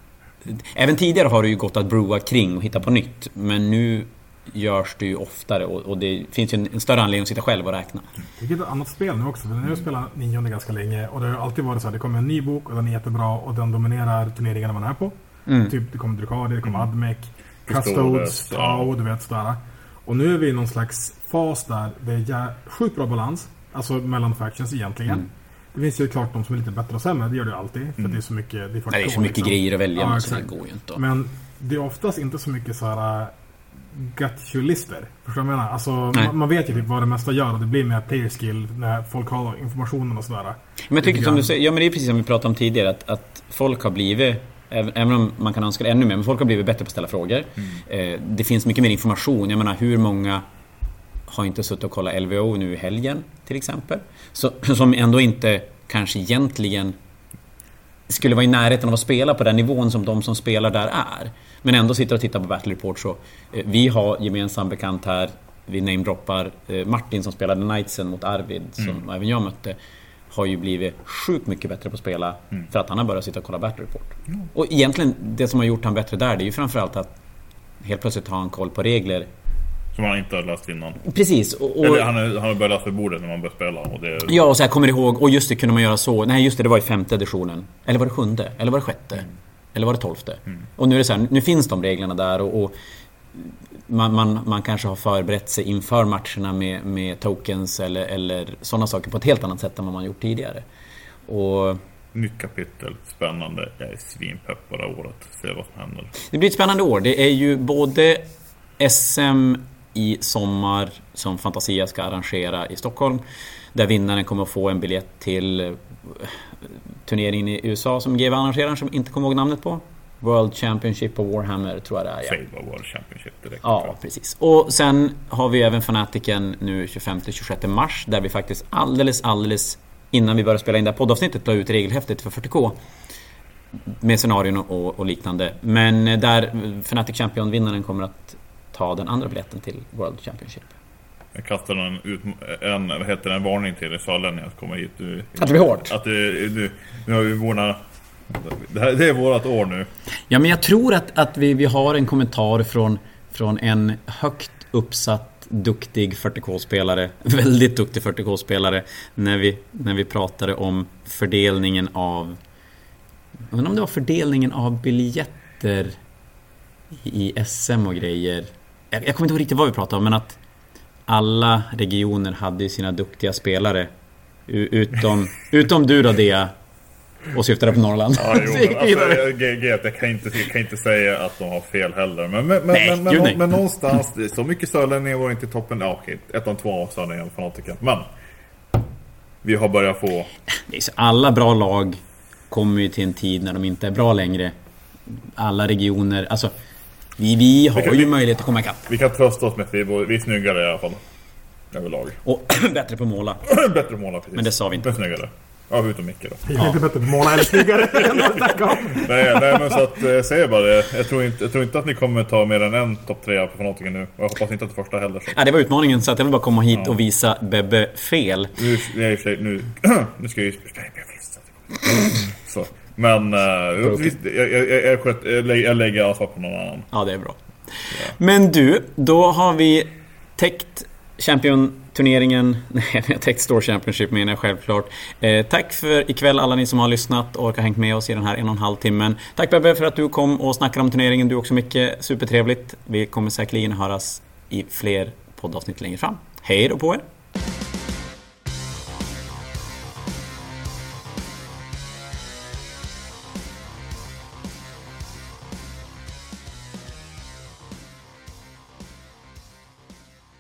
Även tidigare har det ju gått att broa kring och hitta på nytt. Men nu görs det ju oftare och, och det finns ju en, en större anledning att sitta själv och räkna. Det är ett annat spel nu också. För nu har jag spelat nionde ganska länge. Och det har alltid varit så här. Det kommer en ny bok och den är jättebra. Och den dominerar turneringarna man är på. Mm. Typ det kommer Drukari, det kommer Admec. Custodes. Tau, du vet sådär. Och nu är vi i någon slags fas där det är sjukt bra balans. Alltså mellan factions egentligen. Mm. Det finns ju klart de som är lite bättre och sämre. Det gör det ju alltid. För det är så mycket. Det är, Nej, det är 40 så mycket liksom. grejer att välja Ja, så det går ju inte. Men det är oftast inte så mycket så här äh, gut-lister. Förstår du vad jag menar? Alltså, man, man vet ju typ vad det mesta gör och det blir mer player skill när folk har informationen och sådär. Men jag tycker som du säger, ja men det är precis som vi pratade om tidigare att, att folk har blivit Även om man kan önska det ännu mer, men folk har blivit bättre på att ställa frågor. Eh, det finns mycket mer information. Jag menar hur många har inte suttit och kollat LVO nu i helgen till exempel. Så, som ändå inte kanske egentligen skulle vara i närheten av att spela på den nivån som de som spelar där är. Men ändå sitter och tittar på Battle Report så. Eh, vi har gemensam bekant här, vi namedroppar eh, Martin som spelade Knightsen mot Arvid, som även jag mötte. Har ju blivit sjukt mycket bättre på att spela för att han har börjat sitta och kolla Battle Report. Och egentligen, det som har gjort han bättre där, det är ju framförallt att helt plötsligt har han koll på regler Som han inte har läst innan. Precis. Och, och, Eller han, är, han har börjat läsa vid bordet när man börjar spela. Och det, Ja, och så här kommer ihåg, och just det kunde man göra så. Nej, just det, det var i femte editionen. Eller var det sjunde? Eller var det sjätte? Eller var det tolfte? Och nu är det så här, nu finns de reglerna där och, och man, man, man kanske har förberett sig inför matcherna med, med tokens eller, eller sådana saker på ett helt annat sätt än vad man gjort tidigare. Och Nytt kapitel, spännande. Jag är svinpepp på det här året. Se vad som händer. det blir ett spännande år. Det är ju både SM i sommar som Fantasia ska arrangera i Stockholm. Där vinnaren kommer att få en biljett till eh, turneringen i USA som GW arrangerar, som inte kommer ihåg namnet på. World Championship på Warhammer tror jag det är. Ja. Fable World Championship direkt. Ja, precis. Och sen har vi även Fanatiken nu 25-26 mars där vi faktiskt alldeles, alldeles innan vi börjar spela in det här poddavsnittet la ut regelhäftet för 40K. Med scenarion och, och liknande. Men där Fnatic Champion-vinnaren kommer att ta den andra biljetten till World Championship. Jag kastar en, ut, en, vad heter det, en varning till sörlänningar som kommer hit. Du, Att det blir hårt? Att det, du, nu har vi våra... Det, här, det är vårat år nu. Ja, men jag tror att, att vi, vi har en kommentar från, från en högt uppsatt, duktig 40K-spelare. Väldigt duktig 40K-spelare. När vi, när vi pratade om fördelningen av... Jag undrar om det var fördelningen av biljetter i SM och grejer. Jag, jag kommer inte ihåg riktigt vad vi pratade om, men att alla regioner hade ju sina duktiga spelare. Utom, utom du då, Dea. Och syftade på Norrland. Ja, jo, men alltså, jag, jag, kan inte, jag kan inte säga att de har fel heller. Men, men, Nej, men, men, men, någonstans, så mycket sörlänningar var inte i toppen. Ja, okej, ettan, tvåan sörlänningar fanatiker. Men vi har börjat få... Alla bra lag kommer ju till en tid när de inte är bra längre. Alla regioner, alltså... Vi, vi har kan- ju vi- möjlighet att komma ikapp. Vi kan trösta oss med att vi, vi är snyggare i alla fall. Överlag. Och bättre på att måla. Bättre måla precis. Men det sa vi inte. Men snyggare. Ja, utom Micke då. Är inte bättre på att måla eller snyggare att. Nej, nej men så att, eh, jag säger bara det. Jag tror, inte, jag tror inte att ni kommer ta mer än en topp tre på Fanatiker nu. Och jag hoppas inte att det första heller. Så. Ja, det var utmaningen, så att jag vill bara komma hit och visa Bebbe fel. Nu, sig- nu, nu ska jag ju... Nej, men jag visste att det kommer. Så. Men uh, visst, jag, jag, jag, sköt, jag, lägger, lägger ansvar på någon annan. Ja, det är bra. Men du, då har vi täckt Champion-turneringen. Nej, vi har täckt Store Championship menar jag självklart. Eh, tack för ikväll alla ni som har lyssnat och har hängt med oss i den här en och en halv timmen. Tack Bebbe för att du kom och snackade om turneringen. Du också mycket. Supertrevligt. Vi kommer säkerligen höras i fler poddavsnitt längre fram. Hej då på er!